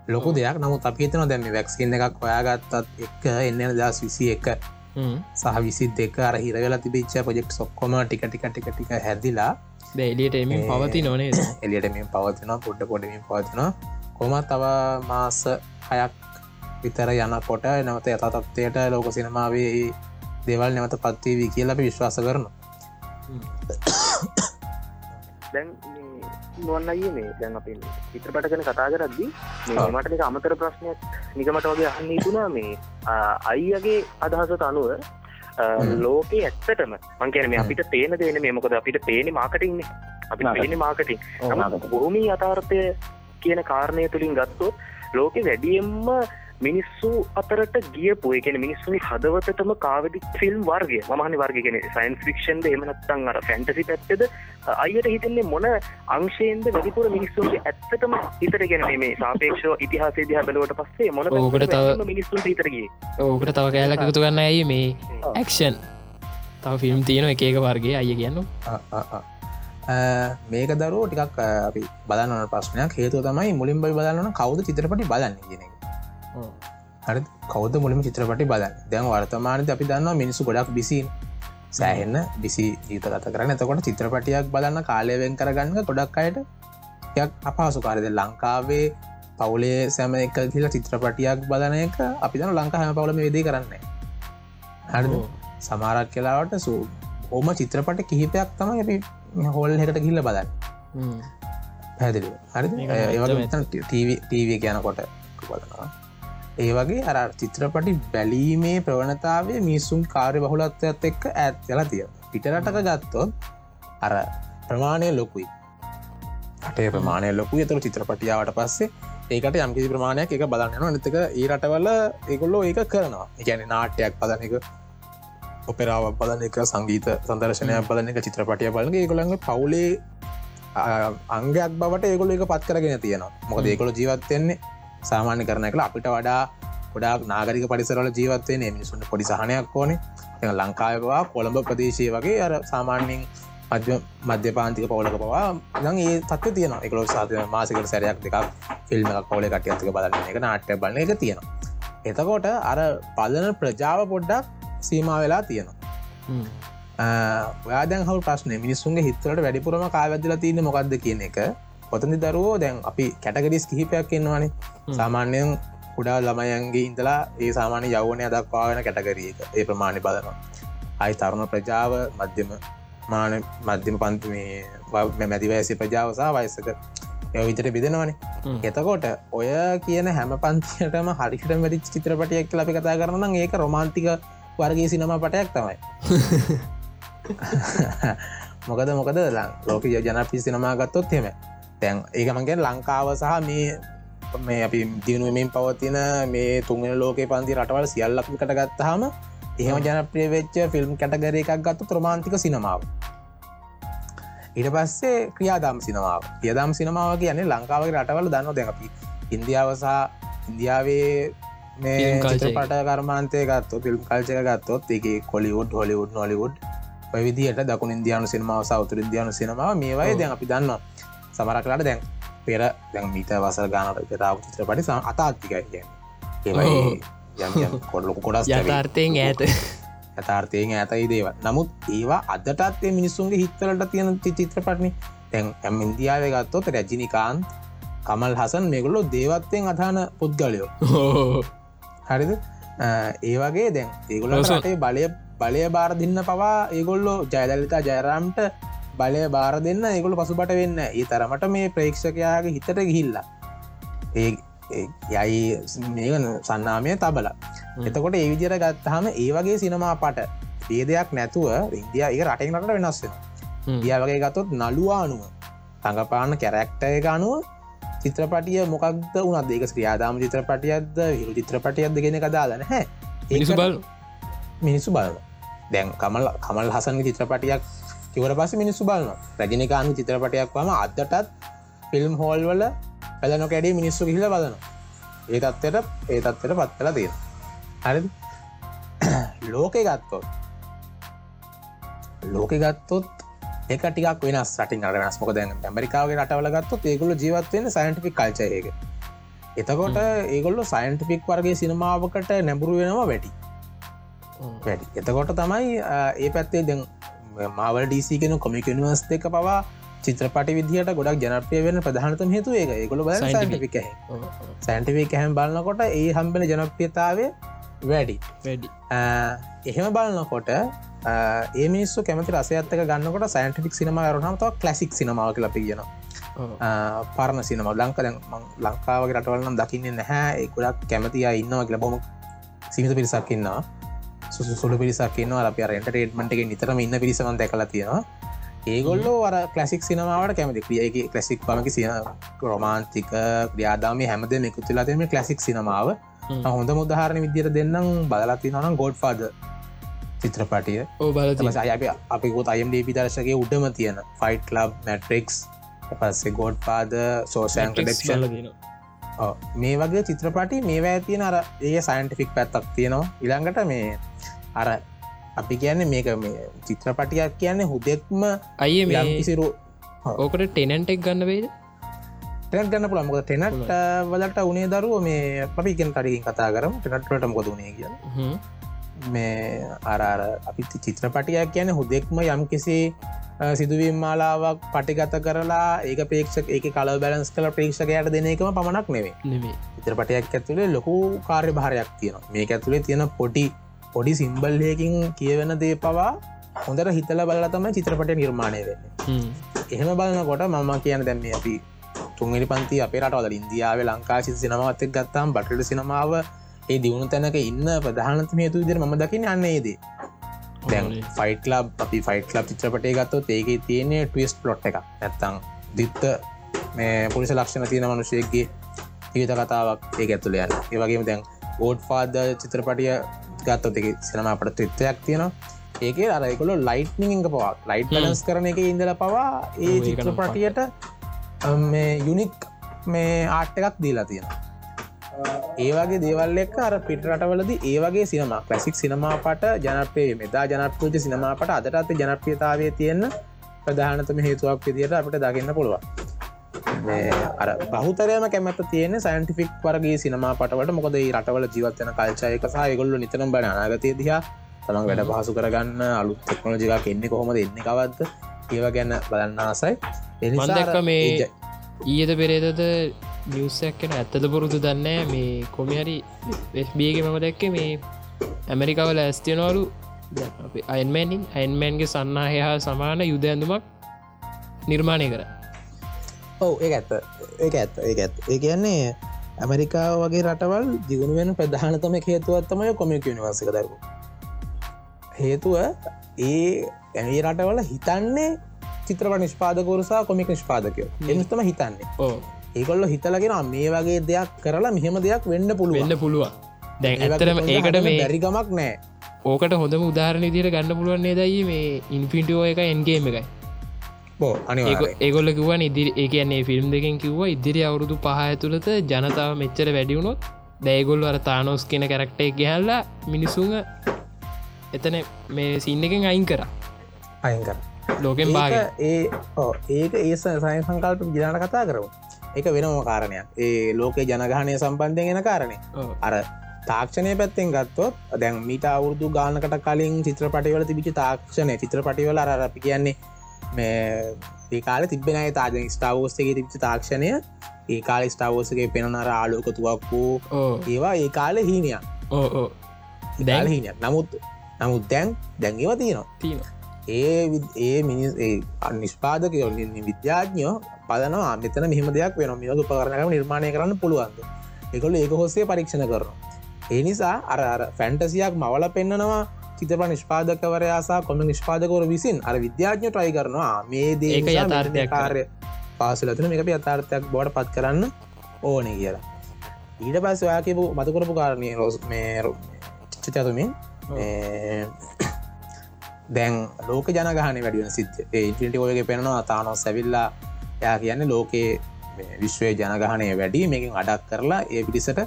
ලොකු දෙයක්. නමුත් අපිතන දැම වැක්සින් එකක් ඔයාගත්තත් එක් එන්න දස් විසි එක සහ විසි දෙක අර හිරවෙලා තිබිච්ච පොජෙක් සොක්කොම ටික ටික ටික ටික හැදිලා එලියට එමින් ඒ- පවති නොනේ එලියට මෙ පවතින පොඩ්ඩ පොඩමින් පවතින කොම තව මාස හයක් විතර යනකොට නැවත යතතත්වයට ලෝක සිනමාවේ දෙවල් නැවත පත්වී කියල අපි විශ්වාස කරන දැන් අය මේ දැන් අප චිත්‍රපට ගැන කතා කරද්දි. මට එක අමතර ප්‍රශ්නයක් නිගමට වගේ අහන්න තුනා මේ ආ, අයියගේ අදහසට අනුව හ්ම්. ලෝකේ ඇත්තටම මංකැන මේ. අපිට තේන දෙන මේ මොකද අපිට පේන මාකටින් අපි. පේන මාකටින් බොහොමී අතාර්ථය කියන කාරණය තුළින් ගත්තොත් ලෝකෙ වැඩියෙන්ම මිනිස්සු අතරට ගියපු එකන මිනිස්සුනි හදවතටම කාවදි ෆිල්ම් වර්ගය මහනි වර්ගගෙන සයින්ස් ෆික්ෂන්ද එමනත්තන් අර ෆැන්ටසි පැත්තද අයට හිතන්නේ මොන අංශයෙන්ද වැඩිපුර මිනිස්සුන්ගේ ඇත්තටම හිතර ගැන මේ සාපේක්ෂෝ ඉතිහාසේ දිහ බලවට පස්සේ මොන ඕකට තව- මිනිස්සුන් හිතරගේ ඕකට තව කෑලක් එකතු ගන්න ඇයි මේ ඇක්ෂන් තව ෆිල්ම් තියෙන එක එක වර්ගේ අය කියන්න මේක දරුව ටිකක් අපි බලන්න ප්‍රශ්නයක්. හේතුව තමයි මුලින් බයි බලන්න කවුද චිත්‍රපටි බලන්න කියන එක හරි කෞද මුලිම චිත්‍රපටි බලන්න? දැන් වර්තමානත අපි දන්නවා මිනිසු ගොඩක් බිසි සෑහෙන්න බිසි ජීත ගත කරන්න. එතකොට චිත්‍රපටියක් බලන්න කාලයවෙන් කරගන්න ගොඩක් අයට යක් අපහසු කාරද ලංකාවේ පවුලේ සැම එක කියලා චිත්‍රපටියක් බලන එක අපි දන ලංකා හැම පවලම වෙදේ කරන්න හරි සමාරක් කියලාවට සූ ඕම චිත්‍රපට කිහිපයක් තම අපි හොල් හෙකට ගිල්ල බලන්න. පැදිලි හරි ඒවගේ ටීව කියනකොට බලනවා ඒ වගේ අර චිත්‍රපටි බැලීමේ ප්‍රවණතාවේ මිනිස්සුන් කාර්ය බහුලත්වයත් එක්ක ඇත් යලා තිය පිටරටක ගත්තොත් අර ප්‍රමාණය ලොකුයි. අටේ ප්‍රමාණය ලොකු තුර චිත්‍රපටියාවට පස්සේ ඒකට යම්කිසි ප්‍රමාණයක් එක බලන්නන නතක ඒ රටවල ඒගොල්ලෝ ඒක කරනවා. එකැන නාට්‍යයක් පදන එක ඔපෙරාව බලන එක සංගීත සදර්ශනයක් බලන එක චිත්‍රපටිය බලගේ ඒගොළඟ පවුලේ අංගයක් බවට ඒගොල එක පත් කරගෙන තියෙනවා. මොකද ඒකොළ ජීවත්වෙන්නේ සාමාන්‍ය කරන කළ අපිට වඩා ගොඩක් නාගරික පරිසරල ජීවත්වය මිනිසුන්ට පොඩි සහනයක් ඕනේ. ලංකායවා කොළඹ ප්‍රදේශය වගේ අර සාමාන්‍යෙන් මධ්‍ය පාන්තික පවලක පවා දං ඒ තත්ව තියන එකලො සාතිය මාසිකට සැරයක් දෙකක් ෆිල්ම් පවල කටයතික බලන්න එක නාට්‍ය බලන එක තියෙනවා. එතකොට අර පලන ප්‍රජාව පොඩ්ඩක් සීම වෙලා තියෙනවා. ඔයාදැන් හල් ප්‍රශ්න මිනිස්සුන්ගේ හිත්වලට වැඩිපුරම කාවැදල තියන්න මොකක්ද කියන එක පොතදි දරුවෝ දැන් අපි කැටගඩිස් කිහිපයක් එන්නවානේ සාමාන්‍යයෙන් කුඩා ළමයන්ගේ ඉඳලා ඒ සාමාන්‍ය යවනය දක්වාගෙන කැටගරිය එක ඒ ප්‍රමාණි බලනවා. අයි තරුණ ප්‍රජාව මධ්‍යම මාන මධ්‍යම පන්තුමේ මැතිවඇසි ප්‍රජාවසා වයසක එය විතර බිදෙනවනේ එතකොට ඔය කියන හැම පන්තියටම හරිකට මැති චිත්‍රපටියක් ලි කතා කරන ඒක රොමාන්තික වර්ගේ සිනම පටයක් තමයි. *laughs* *laughs* මොකද මොකද ලෝක ජනපි සිනමා ගත්තොත් හෙම තැන් ඒක මගේ ලංකාව සහ මේ මේ අපි දියුණුවමින් පවතින මේ තුන්ගෙන ලෝක පන්ති රටවල් සියල්ලක් කට ගත්තහම එහෙම ජනප්‍රිය වෙච්ච ෆිල්ම් කැටගර එකක් ගත්තු ත්‍රමාන්තික සිනමාව. ඊට පස්සේ ක්‍රියාදාම් සිනමාව. යදම් සිනමාව කියන්නේ ලංකාවගේ රටවල දන්න දැකපි ඉන්දියාවසා ඉන්දියාවේ මේ පට කර්මාන්තය ගත්තු ෆිල්ම් කල්චක ගත්තොත් එක කොලිවුඩ් හොලිවුඩ් නොලිවුඩ් විදිට දකුණ ඉන්දයානු සිනමාව සෞතුර ඉන්දයානු සිනමාව මේවයි දැන් අපි දන්න සමරකලාට දැන් පෙර දැන් මීත වසර ගානට පෙරාව චිත්‍රපටි අතාත්තිකයි ඒවයි කොඩලොක කොඩස් *laughs* යථාර්ථයෙන් ඇත ඇතාර්ථයෙන් ඇතයි දේව නමුත් ඒවා අදටත්ේ මිනිස්සුන්ගේ හිත්වලට තියෙන චිත්‍රපටනි. තැන් ඇම් ඉන්දියාව ගත්තොත් රැජිනිකාන් කමල් හසන් මෙගුලො දේවත්වයෙන් අධාන පුද්ගලයෝ. හරිද? ඒ වගේ දැන් ඒගොල රටේ බලය බලය බාර දෙන්න පවා ඒගොල්ලෝ ජයදලිතා ජයරම්ට බලය බාර දෙන්න ඒගොල පසුබට වෙන්න ඒ තරමට මේ ප්‍රේක්ෂකයාගේ හිතට ගිහිල්ලා. ඒ යයි මේගන සන්නාමය තබල. එතකොට ඒ විදිර ගත්තහම ඒ වගේ සිනමා පට ඒදයක් නැතුව ඉන්දිය ඒ රටෙන්ට වෙනස්වෙන දිය වගේ ගතොත් නළුවා අනුව තඟපාන්න කැරැක්ටය අනුව චිත්‍රපටිය මොකක්ද වුණත් ඒක ක්‍රියාදාම චිත්‍රපටියක්ද හිරු චිත්‍රපටියක්ද ගෙන කදාලන හැ මිනිසු බල මිනිස්සු බලන. දැන් කමල් කමල් හසන්ගේ චිත්‍රපටියක් කිවර පස මිනිස්සු බලන රජනිකාන්න චිත්‍රපටයක් වම අදටත් ෆිල්ම් හෝල් වල පැල නොකැඩේ මිනිස්සු හිල බලන ඒ තත්වට ඒ තත්වට පත් කලා තියෙන හරි *clears throat* ලෝකෙ ගත්තොත් ලෝකෙ ගත්තොත් ඒක ටිකක් වෙන සටින් අර වෙනස් මොක දැන් ඇමරිකාවේ රටවල ගත්තොත් ඒගොල්ල ජීවත්වවෙන සයින්ටිපික් කල්චයක එතකොට ඒගොල්ල සයින්ටිපික් වර්ගේ සිනමාවකට නැඹුරු වෙනවා වැටි වැඩි. එතකොට තමයි ඒ පැත්තේ දැන් මාවල් ඩීසි කෙන කොමිකනිවස් දෙක පවා චිත්‍රපට විදිහට ගොඩක් ජනප්‍රිය වෙන ප්‍රධානතම හේතු ඒක ඒගොල බ සයින්ටික සයින්ටිවික් හැම් බලන්නකොට ඒ හම්බෙන ජනප්‍රියතාවය වැඩි. එහෙම බලන්නකොට ඒ මිනිස්සු කැමති රසයත්තක ගන්නකොට සයින්ටික් සිනම රනමතාව කලසික් සිනමාවක ලපි කියන පරණ සිනම ලංක ලංකාව රටවලනම් දකින්නේ නැහැ. ඒ ගොඩක් කැමති ඉන්නවා කියල බොම සිමිත පිරිසක් ඉන්නවා. සුසු සුළු පිරිසක් න්නවා අප රෙන්ටරේට්මට එක නිතරම ඉන්න පිරිසමන් දැකලා තියෙනවා. ඒගොල්ලෝ අර කලසික් සිනමාවට කැමති. ක්‍රියගේ කලසික් පමකි සින රොමාන්තික ක්‍රියාදාම හැමද මෙකුතුලා තෙම කලසික් සිනමාව හොඳ මුදහරණ විදිර දෙන්නම් බලති නනම් ගෝඩ් පාද චිත්‍රපටිය. ඕ බල අප අපිකොත් අයම් ඩේපි දර්ශගේ උඩම තියෙන ෆයිට් ලබ් මැට්‍රික්ස් පස්සේ ගෝඩ් පාද සෝසෑන් ඩක්ෂල මේ වගේ චිත්‍රපටි මේවා තියෙන? අර ඒ සයින්ටිෆික් පැත්තක් තියෙනවා. ඉළඟට මේ අර අපි කියන්න මේක මේ චිත්‍රපටියක් කියන්නේ හුදෙක්ම අය යම්කිසිරු ඕකට ටෙනන්ටෙක් ගන්න වේද ටැනට් ගන්න පුළ මොක ටෙනට් වලට උනේ දරුව මේ අපි ඉගෙන් කඩින් කතා කරම. ටනට්ලට මොකදුනේ කිය හ්ම්. මේ අරාර අපි චිත්‍රපටියක් කියන හුදෙක්ම යම් කිසි සිදුවීම් මාලාවක් පටිගත කරලා ඒක ප්‍රේක්ෂක ඒක කල බැලන්ස් කල ප්‍රේක්ෂකයට දෙන එකම පමණක් නෙවේ චිත්‍රපටයක් ඇතුළේ ලොකු කාර්ය භාරයක් තියෙනවා. මේක ඇතුළේ තියෙන පොඩි පොඩි සිම්බල්යකින් කියවෙන දේ පවා හොඳට හිතල බල තම චිත්‍රපට නිර්මාණය වෙන්න. හ්ම්. එහෙම බලනකොට මම කියන දැම්ම අපි තුන්ගනි පන්ති අපේ රටවල ඉන්දියාව ලංකා සිත සිනමාවත්තක් ගත්තාම් බටට සිනමාව ඒ දියුණු තැනක ඉන්න ප්‍රධානතම හේතු විදිර ම දකින අන්නේදී දැන් ඕනේ. ෆයිට ලබ් අපි ෆයිට ලබ් චිත්‍රපටය ගත්තොත් ඒක තියන්නේ ටවිස් පලොට් එක නැත්තං දිත්ත මේ පුලිස ලක්ෂණ තියෙන මනුෂයගේ ජීවිත කතාවක් ඒ ඇතුළයන්න ඒවගේම දැන් ඕඩ් ෆාද චිත්‍රපටිය ගත්තොත් එක සිනමාපට ත්‍රිත්වයක් තියෙනවා. ඒක අරකොල ලයිට්නිංග පවා. ලයිට් බලන්ස් කරන එක ඉඳල පවා ඒ චිත්‍රපටියට යුනික් මේ ආට් එකක් දීලා තියෙන ඒවගේ දේවල් එක් අර පිට රටවලද ඒවගේ සිනමා කලසික් සිනමාපට ජනපේ මෙතා ජනපූජ සිනමාපට අදටත් ජනප්‍රියතාවය තියෙන්න ප්‍රධානතම හේතුවක් විදියට අපට දකින්න පුළුවන්. අර බහතරයම කැමැත තියෙන සයින්ටිෆික් වරගේ සිනමා පටවට මොකද රටවල ජීවත්වන කල්චයක සහ ගොල්ල නිතරම් බන අනාගතය දිහා තමන් වැඩ පහසු කරගන්න අලුත් තෙක්නෝජිකක් එන්නේ කොහොමද එන්න කවත්ද ඒව ගැන්න බලන්න ආසයි. මන් දැක්ක මේ ඊයද පෙරේතද නිවසයක් කෙන ඇත්තද පුරුදු දන්න මේ කොමිහරි වෙස්බියගේ මම දැක්ක මේ ඇමරිකාවල ඇස්තියනවලු අයින්මෑනින් අයින්මෑන්ගේ සන්නාහය හා සමාන යුද ඇඳුමක් නිර්මාණය කර. ඔව ඒ ඇත්ත. ඒ ඇත්ත. ඒ ඇත් ඒ කියන්නේ ඇමරිකාව වගේ රටවල් දිගුණුවෙන් ප්‍රධානතම හේතුවත්තමය කොමික නිවාසික දරපු. හේතුව ඒ ඇමේ රටවල හිතන්නේ චිත්‍රප නිෂ්පාදකවරසා කොමික නිෂ්පාදකයෝ. එනිස්තම හිතන්නේ. ඕ ඒකොල්ල හිතලගෙන මේ වගේ දෙයක් කරලා මෙහෙම දෙයක් වෙන්න පුළුවන්. වෙන්න පුළුවන්. දැන් ඇත්තරම ඒකට මේ බැරිගමක් නෑ. ඕකට හොඳම උදාහරණ දිට ගන්න පුළුවන්න්නේ දයි මේ ඉන්ෆින්ටෝ එක එන්ගේම එකයි? ඒගොල්ල කිවන් ඉදිරි ඒකන්නේ ෆිල්ම් දෙකින් කිව්ව ඉදිරි අවුරුදු පහ ඇතුළත ජනතාව මෙච්චර වැඩියුණොත් දැයිගොල්ල අර තානෝස් කියන කැරක්ටේ ගැහල්ලා මිනිසුන් එතන මේ සින්න එකෙන් අයින් කර. අයකර ලෝකෙන් බාග ඒ ඒක ඒ සය සංකල්ප ගිලාන කතා කරමු එක වෙනම කාරණයක්. ඒ ලෝකේ ජනගහනය සම්බන්ධය ගෙන කාරණය අර තාක්ෂණය පැත්තෙන් ගත්තොත් දැන් මීට අවුරදු ගානකට කලින් චිත්‍රපටිවල තිබිචි තාක්ෂණය චිත්‍රපටිවල අර අපි කියන්නේ මේ ඒ කාල තිබෙන තාජ ස්ටාවෝස්ගේ තිබිචි තාක්ෂණය. ඒ කාල ස්ටාවෝසගේ පෙනනර ආලෝකතුවක් වූ ඒවා ඒ කාල හීනයක්. දැල් හීනයක්. නමුත් නමුත් දැන් දැන්ගව තියෙනවා. තිීන ඒ ඒ මිනිස් නිස්්පාදකයෝ විද්‍යාඥෝ පදනවා මෙතන මෙහම දෙයක් වෙන මියක පරණකම නිර්මාණය කරන්න පුළුවන්ද? එකොල ඒක හොස්සේ පරීක්ෂණ කරන ඒ නිසා අර අර ෆැන්ටසියක් මවල පෙන්න්නනවා චිතප නිෂ්පාදකවරයාසා කොම නිෂ්පාදකවර විසින් අර විද්‍යාඥ ට්‍රයි කරනවා. මේ දේ ඒක නිසා යථාර්ථයක් මෙන්න කාර්ය පාසලතුන මේක යථාර්ථයක් බොඩ පත් කරන්න ඕනේ කියලා. ඊට පස් ඔයා කියපු මතකරපු කාරණය රෝස් මේ චිතතුමින් දැන් ලෝක ජනගහන වැඩියන සිද්ධ ඉන්ටිට ඔයගේ පෙනවා තානො සැවිල්ලා යා කියන්නේ ලෝකයේ විශ්වය ජනගහනය වැඩි මේකින් අඩක් කරලා ඒ පිටිසට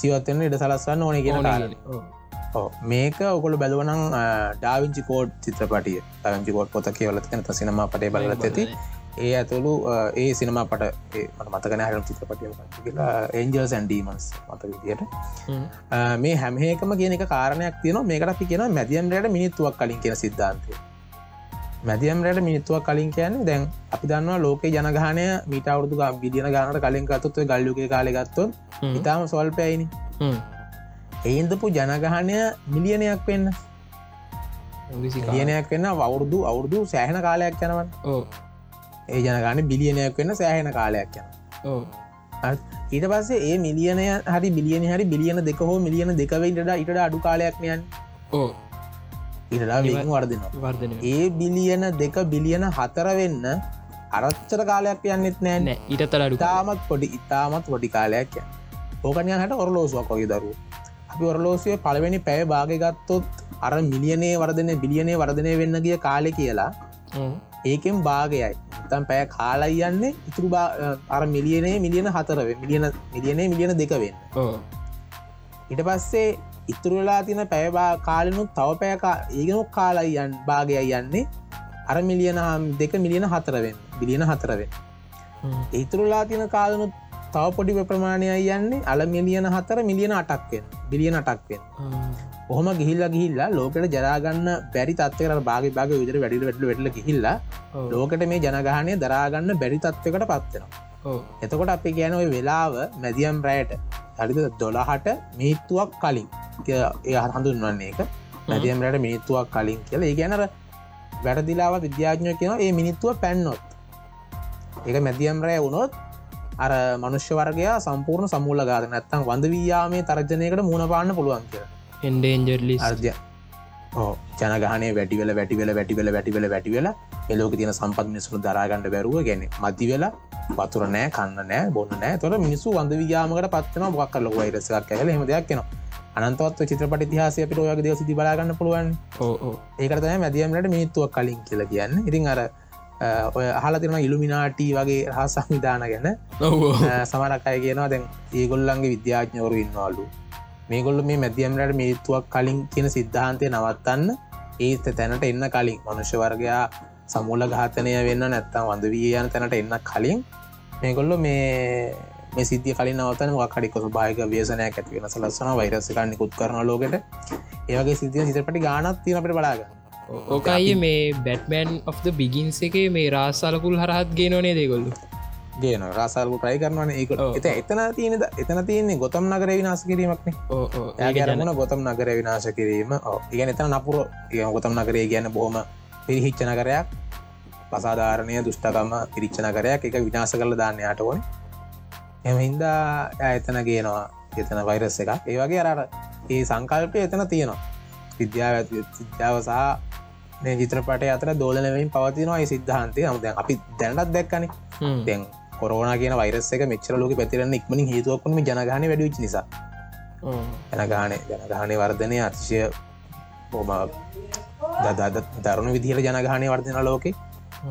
ජීවත්වන්න ඉඩ සලස්වන්න ඕන කියෙන මේක ඔකොළ බැලුවනං ඩාවිංචි කෝඩ් චිත්‍රපටිය. ඩවිංචි කෝඩ් පොත කියවලතින සිනම පටේ බලත් ඇති ඒ ඇතුළු ඒ සිනමා පට මට මතකන හරම් චිත්‍රපටිය කියලා ඒන්ජල් සැන්ඩීමන්ස් මත විදියට. මේ හැමහේකම කියන එක කාරණයක් තියන මේකට අපි කියෙන මැදියම්රයට මිනිත්තුවක් කලින් කියෙන සිද්ධාන්තය. මැදියම්රයට මිනිත්තුවක් කලින් කියන්නේ දැන් අපි දන්නවා ලෝක ජනගානය මීට අවුදු විදින ගානට කලින් ගත්තුත්ව ගල්ලුක කාලෙගත්තුන් ඉතාම සොල්පයයිනි එයින්දපු ජනගහනය මිලියනයක් වෙන්න. මිලියනයක් වෙන්න අවුරුදු අවුරුදු සෑහන කාලයක් යනවන්. ඕ ඒ ජනගාන බිලියනයක් වෙන්න සෑහෙන කාලයක් යන ඊට පස්සේ ඒ මිලියනය හරි බිලියන හරි බිලියන දෙක හෝ මිලියන දෙකවෙන්ට ඉට අඩු කාලයක්නයන් ඕ ඉටලා වේග වර්දනවා වර්ධන ඒ බිලියන දෙක බිලියන හතර වෙන්න අරච්චර කාලයක් යන්නෙත් නෑ. නෑ ඊටතර අඩු ඉතාමත් පොඩි ඉතාමත් පොඩි කාලයක් යන ඕකනය හට ඔරලෝසුවක් වගේ දරුව. අපි ඔරලෝසිය පළවෙනි පැය භාගගත්තොත් අර මිලියනේ වර්ධනය බිලියනේ වර්ධනය වෙන්න ගිය කාලෙ කියලා ඒකෙන් භාගයයි තම් පැය කාලයි යන්නේ ඉතුරු අර මිලියනේ මිලියන හතරව මිලියන මිලියනේ මිලියන දෙකවෙන්න ඉට පස්සේ ඉතුරලා තින පැයබා කාලනුත් තව පෑකා ඒගෙනු කාලයියන් භාගයයි යන්නේ. අර මිලියන දෙක මිලියන හතරවෙන් බිලියන හතරවෙන් ඉතුරුලා තින කාලනුත් තව පොඩි ප්‍රමාණය යන්නේ. අල මිලියන හතර මිලියන අටක්වෙන් බිලියන අටක්වෙන් ඔහොම ගිහිල්ල ගිහිල්ලා ලෝකට ජරාගන්න බැරි තත්වකට බාග බාග විදර වැඩිල වැඩල වැඩල ගිහිල්ලා ලෝකට මේ ජනගහනය දරාගන්න බැරි තත්වකට පත්වෙනවා එතකොට අපි කියන ඔය වෙලාව මැදියම් රෑට හරිද? දොළහට මීත්තුවක් කලින්. ඒ හඳුන්වන්නේ එක මැදියම් රට මිනිත්තුවක් කලින් කියලා. ඒ ගැනර වැරදිලාව විද්‍යාඥය කියන ඒ මිනිත්තුව පැන්නොත්. ඒක මැදියම් රෑ වුණොත් අර මනුෂ්‍ය වර්ගයා සම්පූර්ණ සමුල්ල ගාද නැත්තම් වඳ වීයාමේ තර්ජනයකට මුණපාන්න පුළුවන් කියලා. එන්ඩේන්ජර්ලි අර්ජය ජනගහනේ වැටිවල වැටිවල වැටිවල වැටිවල වැටිවෙල එලෝක තියන සම්පත් මිනිසුු දරාගන්නඩ බැරුව ගැන. මති වෙලා වතුර නෑ කන්න නෑ බොන්න නෑ තොර මිනිසු වඳ වියාමකට පත්වන මොක් කල වයිරසක් කැල හෙම දෙයක් න අනන්තවත් චිත්‍රපට තිහාසය පිට ඔයගේ දේ සිති බලාගන්න පුළුවන්. ඒකරතම මැදියමට මිනිත්තුවක් කලින් කියල කියන්න. ඉතින් අර ඔය අහල තිරන ඉල්ුමිනාටී වගේ රහ සංවිධාන ගැන. සමරක් අය කියනවා දැන් ඒගොල්ලන්ගේ විද්‍යාඥවරු ඉන්නවාලු. මේගොල්ල මේ මැදියම්රට මිනිත්තුවක් කලින් කියන සිද්ධාන්තය නවත්තන්න ඒත තැනට එන්න කලින්. මනුෂ්‍ය වර්ගයා සමුල්ල ඝාතනය වෙන්න නැත්තම් වඳ වී යන තැනට එන්න කලින් මේගොල්ල මේ මේ සිද්ධිය කලින් නවතන කඩික සුභායක වේසනයක් ඇති වෙන සලස්සන වෛරසක නිකුත් කරන ලෝකට. ඒවගේ සිද්ධිය සිතරපටි ගානත් තිනට බලාගන්න ඕකයි මේ බැට්මන් of බිගින්ස එක මේ රාස්සලකුල් හරහත් ගේනනේ දෙගොල්ලු ගේන රසල්ගු ප්‍රයි කරනවන ඒක එත එතන තියෙනද එතන තියන්නේ ගොතම් නගර විනාශ කිරීමක්න. ඒගැරමුණ ගොතම් නගර විනාශ කිරීම. ඉගැන එතන නපුර ගොතම් නගරේ ගැන බොහොම පිරිහිච්ච නගරයක්. පසාධාරණය දුෂ්ටකම පිරිච්ච නගරයක්. එක විනාශ කරල දාන්නයට ඕන. එම හින්දා එතන ගේනවා. එතන වෛරස් එක ඒවගේ අරට ඒ සංකල්පය එතන තියෙනවා. විද්‍යාව සිද්‍යාව සහ ජිත්‍රපට අතර දෝලනවින් පවතිනවා සිද්ධහන්තය අමුද අපි දැනටත් දැක්කන. දැන් කොරෝන කියන වෛරස එක මෙච්චර ලෝක පැතිරන්න ඉක්මනින් හේතුවක්කම ජනගහන වැඩිච නිසා. ජනගාන ජනගානය වර්ධනය අතිශය බොම දද දරුණු විදිහල ජනගානය වර්ධන ලෝකේ.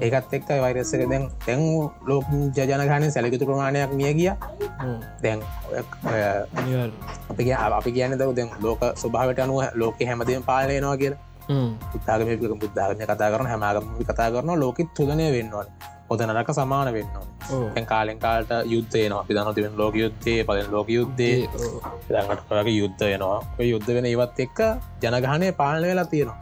ඒකත් එක්ක වෛරස්සක දැන් තැන් ලෝක ජනගානය සැලකුතු ප්‍රමාණයක් මිය ගිය. දැන් අපි අපි කියන දව දැන් ලෝක ස්වභාවට අනුව ලෝක හැමදම පාලයනවා කියලා පුත්තාගම බුද්ධාගම කතා කරන හැමාගම කතා කරන ලෝකෙත් තුදනය වෙන්නවන හොද නරක සමාන වෙන්න කාලෙන් කාලට යුද්ධයනවා අපි දන තිවෙන ලෝක යුද්ධේ පලෙන් ලෝක යුද්ධේ. දඟටගේ යුද්ධයනවා යුද්ධ වෙන ඒවත් එක්ක ජනගානය පාලන වෙලා තියෙනවා.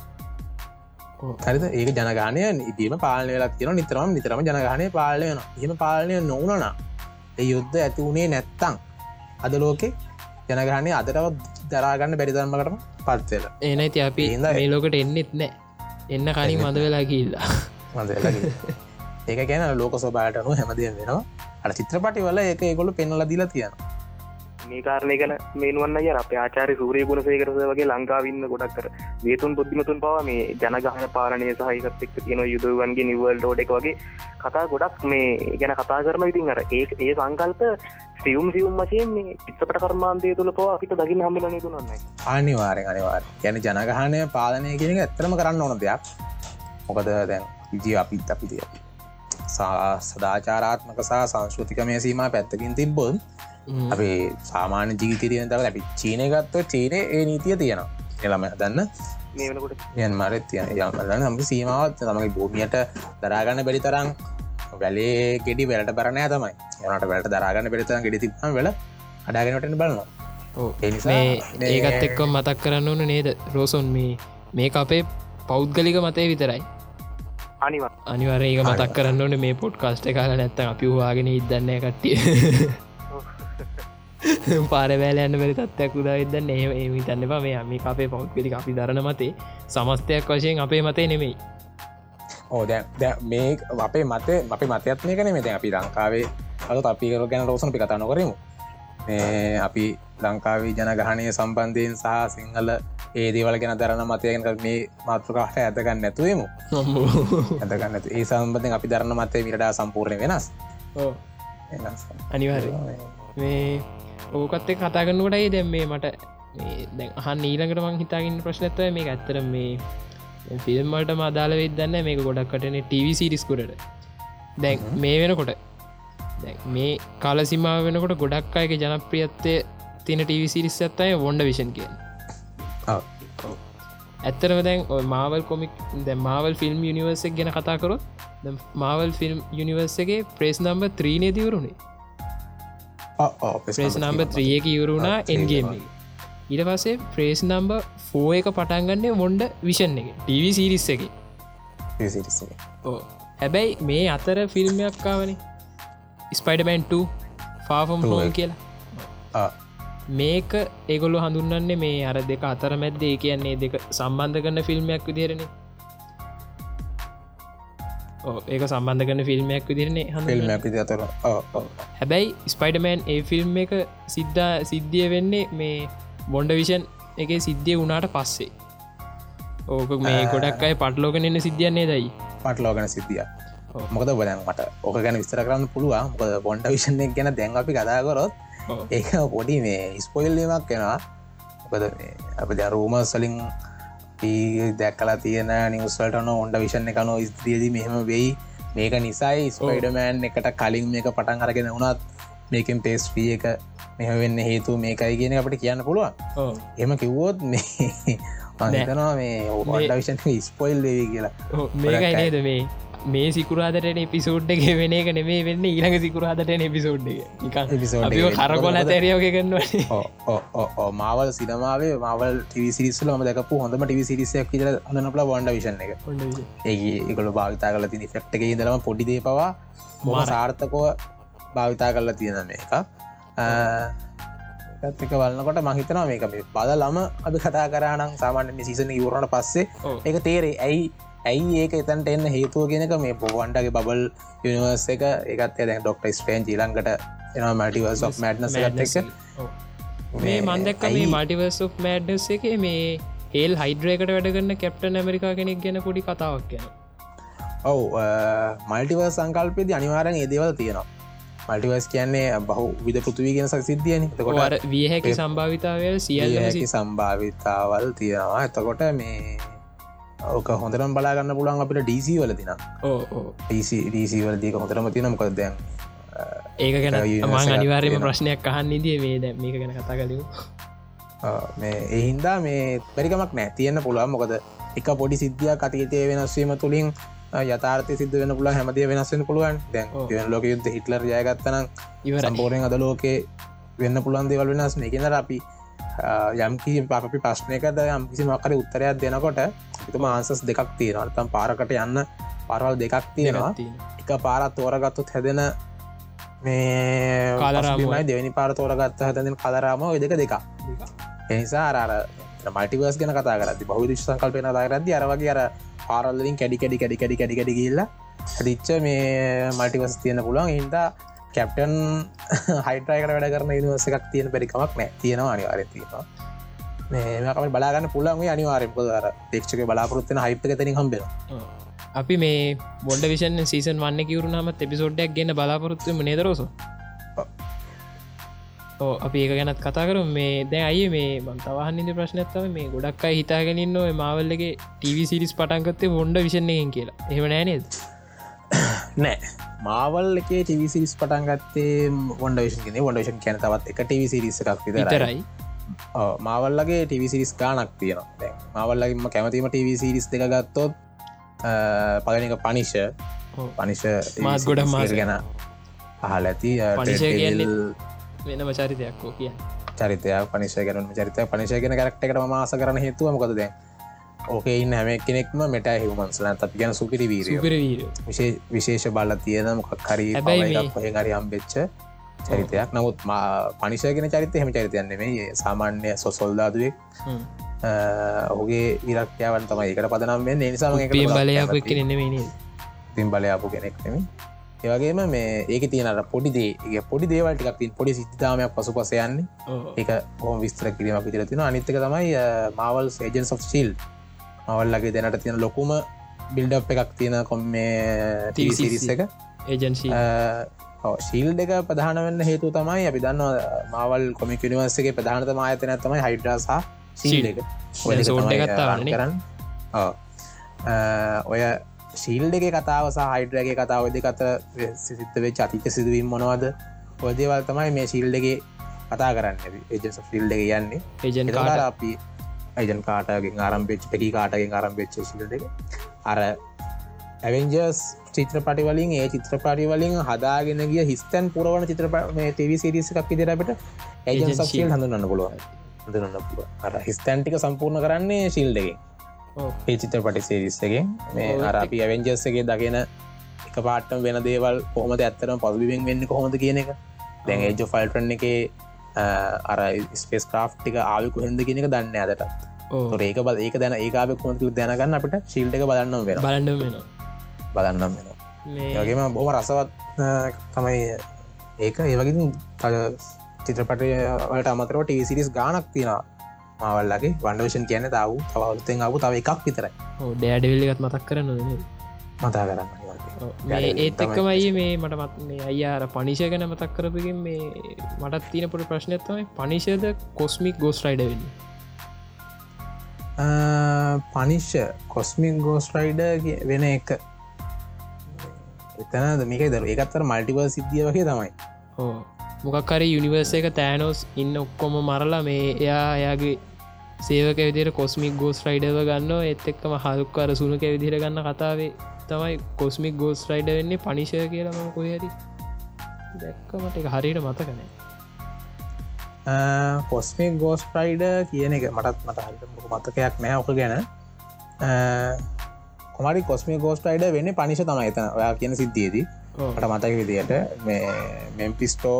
හරිද? ඒක ජනගානය ඉදීම පාලන වෙලා තියෙන නිතරම නිතරම ජනගානය පාලයන එහෙම පාලනය නොවනනා ඒ යුද්ධ ඇති වුණේ නැත්තං අද ලෝකෙ ජනගානය අදටවත් දරාගන්න බැරිදර්මකටම පත්වෙල. ඒනයි ති අපි මේ ලෝකට එන්නෙත් නෑ. එන්න කලින් මඳ වෙලා මඳ ඒක ගැන ලෝක සොබාටනු හැමදය වෙනවා. අට චිත්‍රපටි වල ඒක ඒගොලු පෙන්නල දිලා තියෙන මේ කාරණය ගැන මේනුවන්න ය අප ආචාරි සූරිය ගුණ සේකරස වගේ ලංකාවන්න ගොඩක් කර වේතුන් බුද්ධිමතුන් පවා මේ ජනගහන පාලනය සහහිකත් එක් තියෙන යුදුවන්ගේ නිවල් ෝඩ එක වගේ කතා ගොඩක් මේ ගැන කතා කරන ඉතින් අර ඒ ඒ සංකල්ප සියුම් සියුම් වශයෙන් මේ චිත්තපට කර්මාන්තය තුළ පවා අපිට දකින්න හම්බලන තුනන්න අනිවාරෙන් අනිවාර ගැන ජනගහනය පාලනය කියෙන ඇත්තරම කරන්න ඕන දෙයක්. මොකද දැන් විජී අපිත් අපි තිය සදාචාරාත්මක සහ සංස්කෘතිකමය සීම පැත්තකින් තිබ්බොත් අපේ සාමාන්‍ය ජීවිතරියෙන් තව අපි චීනය ගත්ව චීනය ඒ නීතිය තියෙනවා. එළම දන්න? යන් මරත් තිය යමලන්න හම සීමාවත් තමගේ භූමියයට දරාගන්න බැරි තරම් වැලේ ගෙඩි වැලට බරණය තමයි. යනට වැලට දරාගන්න බෙරිතරම් ගෙඩි තිබම වෙල අඩාගෙනට බලනවා. ඒකත් එක්ක මතක් කරන්න ඕන නේද රෝසොන්? මේ මේ අපේ පෞද්ගලික මතය විතරයි. අනිවා අනිවර ඒක මතක් කරන්න ඕන මේ පොට් කාස්ට කාල නැත්ත අපි වාගෙන ඉදන්න කට්ටිය *laughs* *laughs* පාරවෑල යන්න බැරි තත්වයක් උදා ඉදන්න ඒ ඒ තන්න මේ මේ අපේ පෞද්ගලි අපි දරන මතේ සමස්තයක් වශයෙන් අපේ මතේ නෙමෙයි. ඕ දැ මේ අපේ මතේ අපි මතයත්නය කන මෙත අපි ලංකාවේ අද අපි කර ගැන රෝසන පි කතාන කරමු අපි ලංකාවේ ජනගහනය සම්බන්ධයෙන් සහ සිංහල ඒ දේවල් ගැන දරන මතයගෙන මේ මාතෘකාට ඇතගන්න නැතුවමු ඇතගන්න ඒ සම්බඳෙන් අපි දරන්න මතය විරඩා සම්පූර්ණය වෙනස්. අනිවාර මේ ඕකත්තේ කතාගන්නකටයි දැම් මේ මට හන් ඊලකට මං හිතාගන්න ප්‍රශ්නත්ව මේ ඇත්තර මේ ෆිල්ම්මට මදාල වෙදන්න මේක ගොඩක් කටන ටව සිරිස්කුරට දැන් මේ වෙනකොට මේ කාල සිමාව වෙනකොට ගොඩක් අයක ජනප්‍රියත්වය තියෙන ටව සිරිස් ඇත්තයි වොන්ඩ විෂන් කියෙන් ඇත්තරම දැන් මාවල් කොමික් දැ මාවල් ෆිල්ම් යනිවර්සක් ගැන කතා කරොත් මාවල් film universe එකගේ praise number ත්‍රීනය දිවරුණේ praise number ත්‍රියක ඉවරුණා එන්ගේම ඊට පසේ ප්‍රේස් නම්බ ෆෝ එක පටන්ගන්නේ මොන්ඩ විෂන් එක ටව සිරිස්ස එක. ඕ හැබැයි මේ අතර ෆිල්ම්යක්කාවන ස්පයිඩබැන්ට ෆාෆම් ලෝන් කියලා. මේක ඒගොල්ලු හඳුන්නන්නේ මේ අර දෙක අතර මැද්ද කියන්නේ දෙක සම්බන්ධ කරන්න ෆිල්ම්යක් විදිරණ ඒක සම්බන්ධ කරන ෆිල්ම්යක් විදිරන්නේ ෆිල්ම්යක් විදි අතර. හැබැයි ස්පයිඩමෑන් ඒ ෆිල්ම් එක සිද්ධා සිද්ධිය වෙන්නේ මේ බොන්ඩ විෂන් එක සිද්ධිය වුණාට පස්සේ. ඕක මේ ගොඩක් අයි පටලෝකන එන්න සිද්ධියන්නේ දයි පටලෝගන සිද්ධිය මොකද බදන් මට ඕක ගැන විස්තර කරන්න පුළුවන්. මොකද බොන්ඩ එක ගැන දැන් අපි කතාකරොත් ඒක පොඩි මේ ස්පොයිල්ලීමක් කෙනවා අප දැරූම සලින් දැක්කලා තියෙන නිවස්වලටන ඔොන්ඩ විෂණ එකනො ස්ත්‍රියදී මෙහෙම වෙයි. මේක නිසායි ස්පයිඩමෑන් එකට කලින් මේක පටන් අරගෙන වුණත් මේකෙන් පේස් වී එක මෙහ වෙන්න හේතු මේකයි කියන අපට කියන්න පුළුවන්. එම කිව්වෝත් මේ මතනවා මේ ඕඩ විෂන් ස්පොයිල් වේවි කියලා. මේකයි නේද මේ මේ සිකුරාදට එපිසෝඩ් එක වෙන එක නෙමේ වෙන්න ඊළඟ සිකුරාදට එපිසෝඩ් එක. කරකොල තැරියෝක කරන්නවා මාවල් සිනමාවේ මවල් ටිවිසිරිස්සල ම දකපු හොඳම ටිවිසිරිසයක් විතර හඳනපල වන්ඩ විෂන් එක. ඒ එකගොල භාවිතා කල තිනි ෆෙක්් එක ඉදලම පොඩිදේ පවා මොම සාර්ථකව භාවිතා කරලා තියෙන මේක. ඇත්තක වලන්නකොට මහිතනවා මේක මේ බද ලම අපි කතා කරනම් සාමාන්‍ය සිසන ඉවරණ පස්සේ එක තේරේ ඇයි ඇයි ඒක එතන්ට එන්න හේතුව ගෙනක මේ පොවන්ටගේ බබල් යනිවර්ස එක. එකත් දැ ඩොක්ට ස්පේන් ජීලංකට එනවා මටිවර්ස් මඩ්නස එක. මේ මන්දක් මේ මටිවර්ස් ඔ් මෑඩ්ඩස් එක මේ ඒල් හයිඩ්‍රේකට වැඩගන්න කැප්ටන් ඇමරිකා කෙනෙක් ගැන පොඩි කතාවක් ගැන. ඔවු මල්ටිවර් සංකල්පයද අනිවාරෙන් ඒදවල් තියෙනවා. මල්ටිවර්ස් කියන්නේ බහු විද පෘතුවීගෙන සක්සිද්ධියන කොට වියහැකි සම්භාවිතාවය සියල්ලහකි සම්භාවිතාවල් තියෙනවා. එතකොට මේ ඕක හොඳරම් බලාගන්න පුළන් අපිට ඩීසි වල තින ඩීසි වලදීක හොඳරම තින මොකද දැන් ඒක ගැන අනිවාර්යම ප්‍රශ්නයක් අහන්න ඉදිය මේ දැ මේක ගැන කතා කලු මේ එහින්දා මේ පැරිකමක් නෑ. තියන්න පුළුවන්. මොකද එක පොඩි සිද්ධිය කතිතය වෙනස්වීම තුළින් යතාර්ථය සිද්ධ වෙන පුළ හැමතිය වෙනස්සෙන පුළුවන්. දැන් ලෝක යුද්ධ හිටලර් ජයගත්තනම් ඉවරම්බෝරෙන් අද ලෝකේ වෙන්න පුළන් දෙවල් වෙනස් මේ කෙනර අපි යම්කි පාපි ප්‍රශ්නයකද යම් කිසි මකර උත්තරයක් දෙනකොට එතුම ආන්සස් දෙකක් තියෙනවා. තම් පාරකට යන්න පරවල් දෙකක් තියෙනවා. එක පාරත් තෝරගත්තුත් හැදෙන මේ කාලරමයි දෙවැනි පාර තෝරගත්ත හැතෙන කලරාම ඔය දෙක දෙක එනිසා අරර මටිවස් ගෙන කතා කරති බහු සංකල්පන දාරද අරවගේ අර පාරල්ලින් කැඩි කැඩි කැඩි කැඩි කැඩි කියල්ල හදිච්ච මේ මල්ටිවස් තියන්න පුළුවන්. හින්දා කැප්ටන් හයිටරයකට *laughs* වැඩ කරන නිවස එකක් තියෙන පරිකමක් නෑ. තියෙනවා අනිවාරය තියෙනවා. මේකම බලාගන්න පුළන්ගේ අනිවාරෙන්ප දර තේක්ෂක බලාපොරත්වන හයිප්ක තැන හම්බෙන අපි මේ බොඩ විෂන් සීසන් වන්න කිවරුනාම එපිසෝඩ්ඩක් ගන්න බලාපොරත්තුම නේදරෝස ඕ අපි ඒක ගැනත් කතා කරු මේ දැ අය මේ මන්තවහන්නද ප්‍රශ්නත්තව මේ ගොඩක් අයි හිතාගෙනන්න මවල්ලගේ ටව සිරිස් පටන්ගත්තේ හොන්ඩ විෂණයෙන් කියලා. එහෙම නෑනේද *coughs* නෑ. මාවල් එකේ ටිවිසිරිස් පටන් ගත්තේ ොන්ඩ විෂන් ොඩේෂන් කැන තවත් එක ටිවිසිරිස එකක් විතරයි. මාවල්ලගේ ටිවිසිරිස් ගානක් තියෙනවා. මවල්ලගේම කැමතිම ටිවිසිරිස් දෙක ගත්තොත් පලනික පනිෂ පනිෂ මාත් ගොඩ මාස. ගැන අහල ඇති. වෙනම චරිතයක් කිය චරිතයක්. පනිශය ගැන චරිත පනිශය ගෙන කරක්ටකට මාස කරන හේතුව මොකද දැ ඕකේ ඉන්න හැම කෙනෙක්ම මෙට හිවමන්සල අපි ගැන සුපිරි වීර විශේෂ බල්ල තියෙන මොකක් හරි අම්බෙච්ච චරිතයක්. නමුත් පනිශයගෙන චරිත හෙම චරිතයන්නේ මේ සාමාන්‍ය සොසොල්දාදුවෙක් ඔහුගේ ඉරක්්‍යාවන් තමයි එකට පදනම් වෙන්න. නිසාම බලයපු කෙනෙන්නේ පින් බලයාපු කෙනෙක් නෙම ඒවගේම මේ ඒක තියනට පොඩි දේ පොඩි දේවල්ටික් තින් පොඩි සිද්ධාමයක් පසු පසයන්නේ ඒක හොම විස්තර කිරීමක් විතර තින අනිත්තක තමයි මවල් සේජන් of ශිල් මවල්ලගේ දැනට තියෙන ලොකුම බිල්ඩ් එකක් තියෙන කොම් මේ තිවිසිරිස් එක. ඒජන්සි ශීල් දෙක ප්‍රධාන වෙන්න හේතු තමයි අපි දන්න මවල් කොමික් නිවර්සගේ ප්‍රධානතම ආයතන තමයි හයිඩ්‍රසා සීල් එක. කරන්න. ඔය ශීල් දෙක කතාව සහ හයිඩ්‍රගේ කතාව දෙක අත සිත වෙච් අතික සිදුවීම් මොනවද? ඔදේවල් තමයි මේ ශීල් දෙගේ කතා කරන්න ඒජ ෆිල් එක යන්නේ ඒජන් අපි අයිජන් කාටගෙන් ආරම්පෙච් පෙකි කාටගෙන් ආරම්පෙච්ච ශිල දෙක. අර ඇවෙන්ජර්ස් චිත්‍රපටි වලින් ඒ චිත්‍රපටි වලින් හදාගෙන ගිය හිස්තැන් පුරවන චිත්‍රප මේ තව සිරිස එකක් ඉදිරට ඇජන් සක්ෂල් Shield. හඳුන්න පුළුවන්. හඳුන්න පුළුව අර හිස්තැන්ටික සම්පූර්ණ කරන්නේ ශිල්ඩගෙන් ඔව්. ඒ චිත්‍රපටි සිරිස්සගෙන් මේ ඔව්, අර අපි ඇවෙන්ජස්සගේ දගෙන එක පාට්ටම් වෙන දේවල් කොහොමද ඇත්තරම පසුබිෙන් වෙන්න කොහොමද කියන එක. දැන්. ඒජ ෆල්ටන් එක අර ස්පේස් කාෆ් ටික ආවිකු හෙද කියන එක දන්න ඇදට ඒක බල ඒක දැන ඒකාව කොමතු දැනගන්න අපිට ශිල්ට එක බලන්නම් වෙන බලන්ඩ වෙන බලන්නම් වෙන මේ ඒවගේම බොම රසවත් තමයි ඒක. ඒවගින් චිත්‍රපටයට අමතරව ටසිරිස් ගානක් තියෙන මවල්ලගේ වන්ඩවෂන් කියන තාව තවලුත්තෙන් අබු තව එකක් විතරයි. ඩෑඩවිල්ලිගත් මතක් කරන්න මතා කරන්න ඒත් එක්කමයි මේ මට මත් මේ අයියාර පනිෂ ගැන මතක් කරපකින් මේ මටත් තියන පොට ප්‍රශ්නයත්තමයි පනිෂද කොස්මික් ගෝස් රයිඩ වෙන්න? පනිශ්ෂ කොස්මික් ගෝස් රයිඩ වෙන එක. එතනද මේක දර ඒකත්තර මල්ටිවල් සිද්ධිය වගේ තමයි. ඕ මොකක්කර යුනිවර්ස එක තෑනෝස් ඉන්න ඔක්කොම මරලා මේ එයා එයාගේ සේවක විදිර කොස්මික් ගෝස් රයිඩව ගන්න එත් එක්කම හල්කර සුනක විදිර ගන්න කතාවේ තමයි කොස්මික් ගෝස් රයිඩ වෙන්නේ පනිෂය කියලම කොහ ඇති දැක්කමට එක හරියට මතකන කොස්මික් ගෝස් ප්‍රයිඩ කියන එක මටත් මට හරිට මතකයක් නෑ ඕක ගැන. කොමරි කොස්මි ගෝස් ටයිඩ වෙන්න පනිශ තමයි එතන ඔයා කියන සිද්ධියදී. මට මතක විදියට මේ මෙම්පිස්ටෝ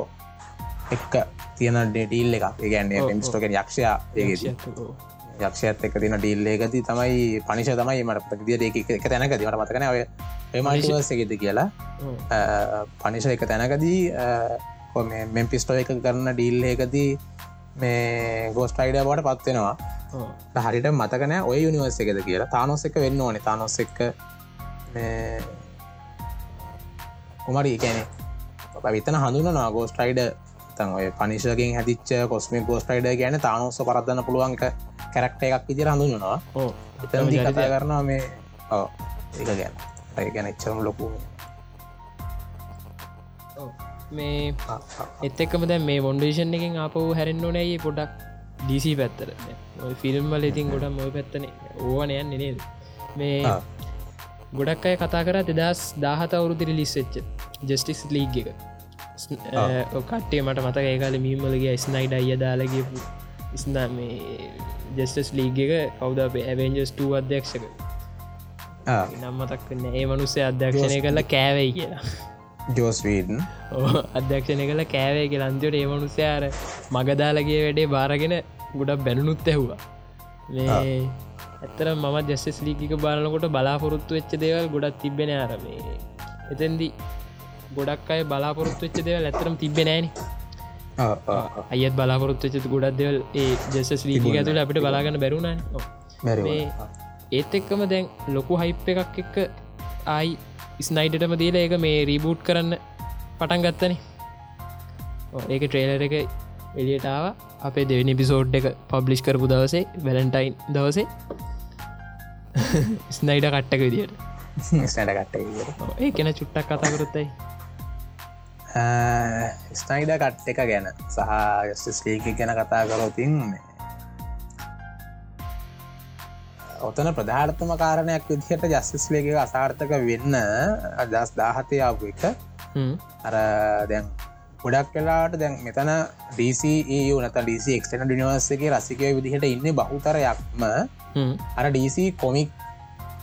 එක්ක. තියෙන ඩෙඩීල් එක ඒගැන්නේ. පෙම්ස්ටෝක යක්ෂයා ඒගේ යක්ෂයත් එක තින ඩිල්ල එකති තමයි පනිශ තමයි මට දිිය එක තැනක දිවට මතකන ඔය එමයිවර්සගෙද කියලා. පනිශ එක තැනකදී මෙම් පිස්ටෝ එක කරන්න ඩිල් එකදී මේ ගෝස්ටයිඩ බට පත්වෙනවා හරිට මතකන ඔය යුනිවර්ස එකද කියලා. තානොස් එක වෙන්න ඕනේ. තානොස් එක කුමරි කැනෙ විතන හඳුන ගෝස්ටයිඩ ඔය පනිශකින් හැදිච්ච කොස්මි ගෝස්ටයිඩ ගැන තානොස්ස පරදන්න පුළුවන් එක කැරක්ට එකක් විදිර හඳුනවා ඕ එතන්දි කතා කරනවා මේ ඕ ඒක ගැන. ඒ ගැන එච්චරම ලොකු. මේ එත් එක්කම දැ මේ මොන්ඩේෂන් එකින් අප හැරෙන්න්න ඕනැයි පොඩක් ඩීසි පැත්තර ෆිල්ම් වල ඉතින් ගොඩක් මොය පැත්තන. ඕවනයන් නේද? මේ. ගොඩක් අය කතා කර දෙදස් දාහත අවුරුදිරි ලිස්සෙච්ච ජස්ටිස් ලීග් එක. කටේ මට මතක ඒකාල මීමලගේ ස්නයිඩ අය දාලගපු ස්න මේ ජෙස්ටස් ලීග එක කවද අපේ? ඇවෙන්ජස්ට අධ්‍යක්ෂක. නම් මතක්න්න ඒ මනුස්සේ අධ්‍යක්ෂණය කරලා කෑවයි කියලා. ජෝස්වීඩන් ඕ අධ්‍යක්ෂණය කළ කෑවේ කිය අන්තිවට ඒ මනුස්සයාර මගදාලගේ වැඩේ බාරගෙන ගොඩක් බැලනුත් ඇහවා. මේ ඇත්තර මම ජෙස්ස් ලීකික බාලනකොට බලාපොරොත්තු වෙච්ච දේවල් ගොඩක් තිබෙන අරමේ එතැන්දි ගොඩක් අය බලාපොරොත්තු වෙච්ච දේවල් ඇතරම් තිබෙනෑන අයත් බලාපොරොත්තු වෙච්ච ගොඩක් දෙවල් ඒ ජෙසස් ලීක තිබුණා. ඇතුළ අපිට බලාගන්න බැරුණ ඒත් එක්කම දැන් ලොකු හයිප් එකක් එක්ක ආයි ස්නයිඩටම දීල ඒක මේ රීබූට් කරන්න පටන් ගත්තන ඒක ට්‍රේලර එක එලියටාව අපේ දෙවනි පිසෝඩ් එක පබ්ලිෂ් කරපු දවසේ වැලන්ටයින් දවසේ. *laughs* ස්නයිඩ කට්ටක විදියට. ස්නටකට ඒ කෙන චුට්ටක් කතාකරොත්තයි ස්නයිඩ කට් එක ගැන සහ ස්ලීක ගැන කතා කරොතින් ඔතන ප්‍රධාර්තම කාරණයක් විදිහට ජස්තිස් ලේක අසාර්ථක වෙන්න අදස් දාහතය ආපු එක. අර දැන් ගොඩක් වෙලාට දැන් මෙතන DCU නත DC එක්ටන ඩිනිවර්සගේ රසිකය විදිහට ඉන්න බහුතරයක්ම. අර DC කොමික්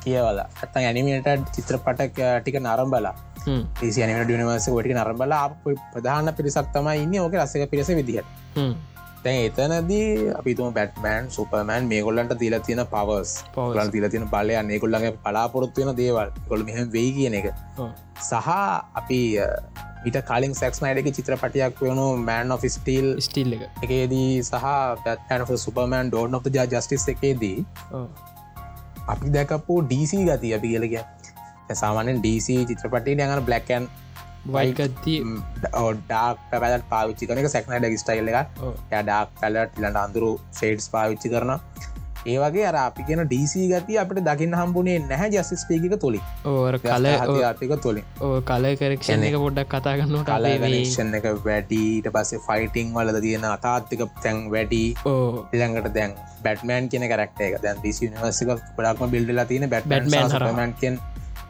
කියවල අත්ත ඇනිමට චිත්‍රපට ටික නරම්බලා නිමට ඩිනිවර්ස ොටි නරබලා ප්‍රධාන පිරිසක් තමයි ඉන්න. ඕක රසක පිරිස විදිහට. දැන් එතනදී අපිතුම බැට්මෑන් සුපමෑන් මේ ගොල්ලන්ට තිීල තියෙන පවස් පලන් තිල තියෙන බලය අනෙකුල්ලගේ පලාපොරොත්තු වෙන දේවල්. කොළ මෙහම වෙයි කියන එක. සහ අපි විට කලින් සෙක්ස් නයිඩක චිත්‍රපටයක් වයනු මෑන් ඔෆ ස්ටීල් ස්ටිල් එක. එකේදී සහ පැ සුපමෑන් ඩෝන් of ජ ජස්ටිස් එකේදී. අපි දැකපු DC ගති අපි කියලග සාමානෙන් DC චිත්‍රපටේ යඟන බ්ලක්කන් වයිකත්ති ඩක් පැත් පාවිච්චි කනක සැක්නට ස්ටයිල් එක ඩක් පැලට ලට අඳුරු ෆේඩ්ස් පාවිච්චි කරන ඒ වගේ අර අපි කියෙන DC ගති අපට දකින්න හම්බුණේ නැහැ ජස්ස් පේක තුළි ඕර කල ආතික තුළින් ඕ කල කරක්ෂණ එක පොඩ්ඩක් කතාගන්න කල ගනේෂන් එක වැඩීට පස්සේ ෆයිටිං වලද තියෙන අතාත්තික තැන් වැඩි. ඕ ඉළඟට දැන් බැටමන් කියන කරක්ට එක. දැන් දිසි නිවසික ගොඩක්ම බිල්ඩලා Batman බැටමන් හරහා.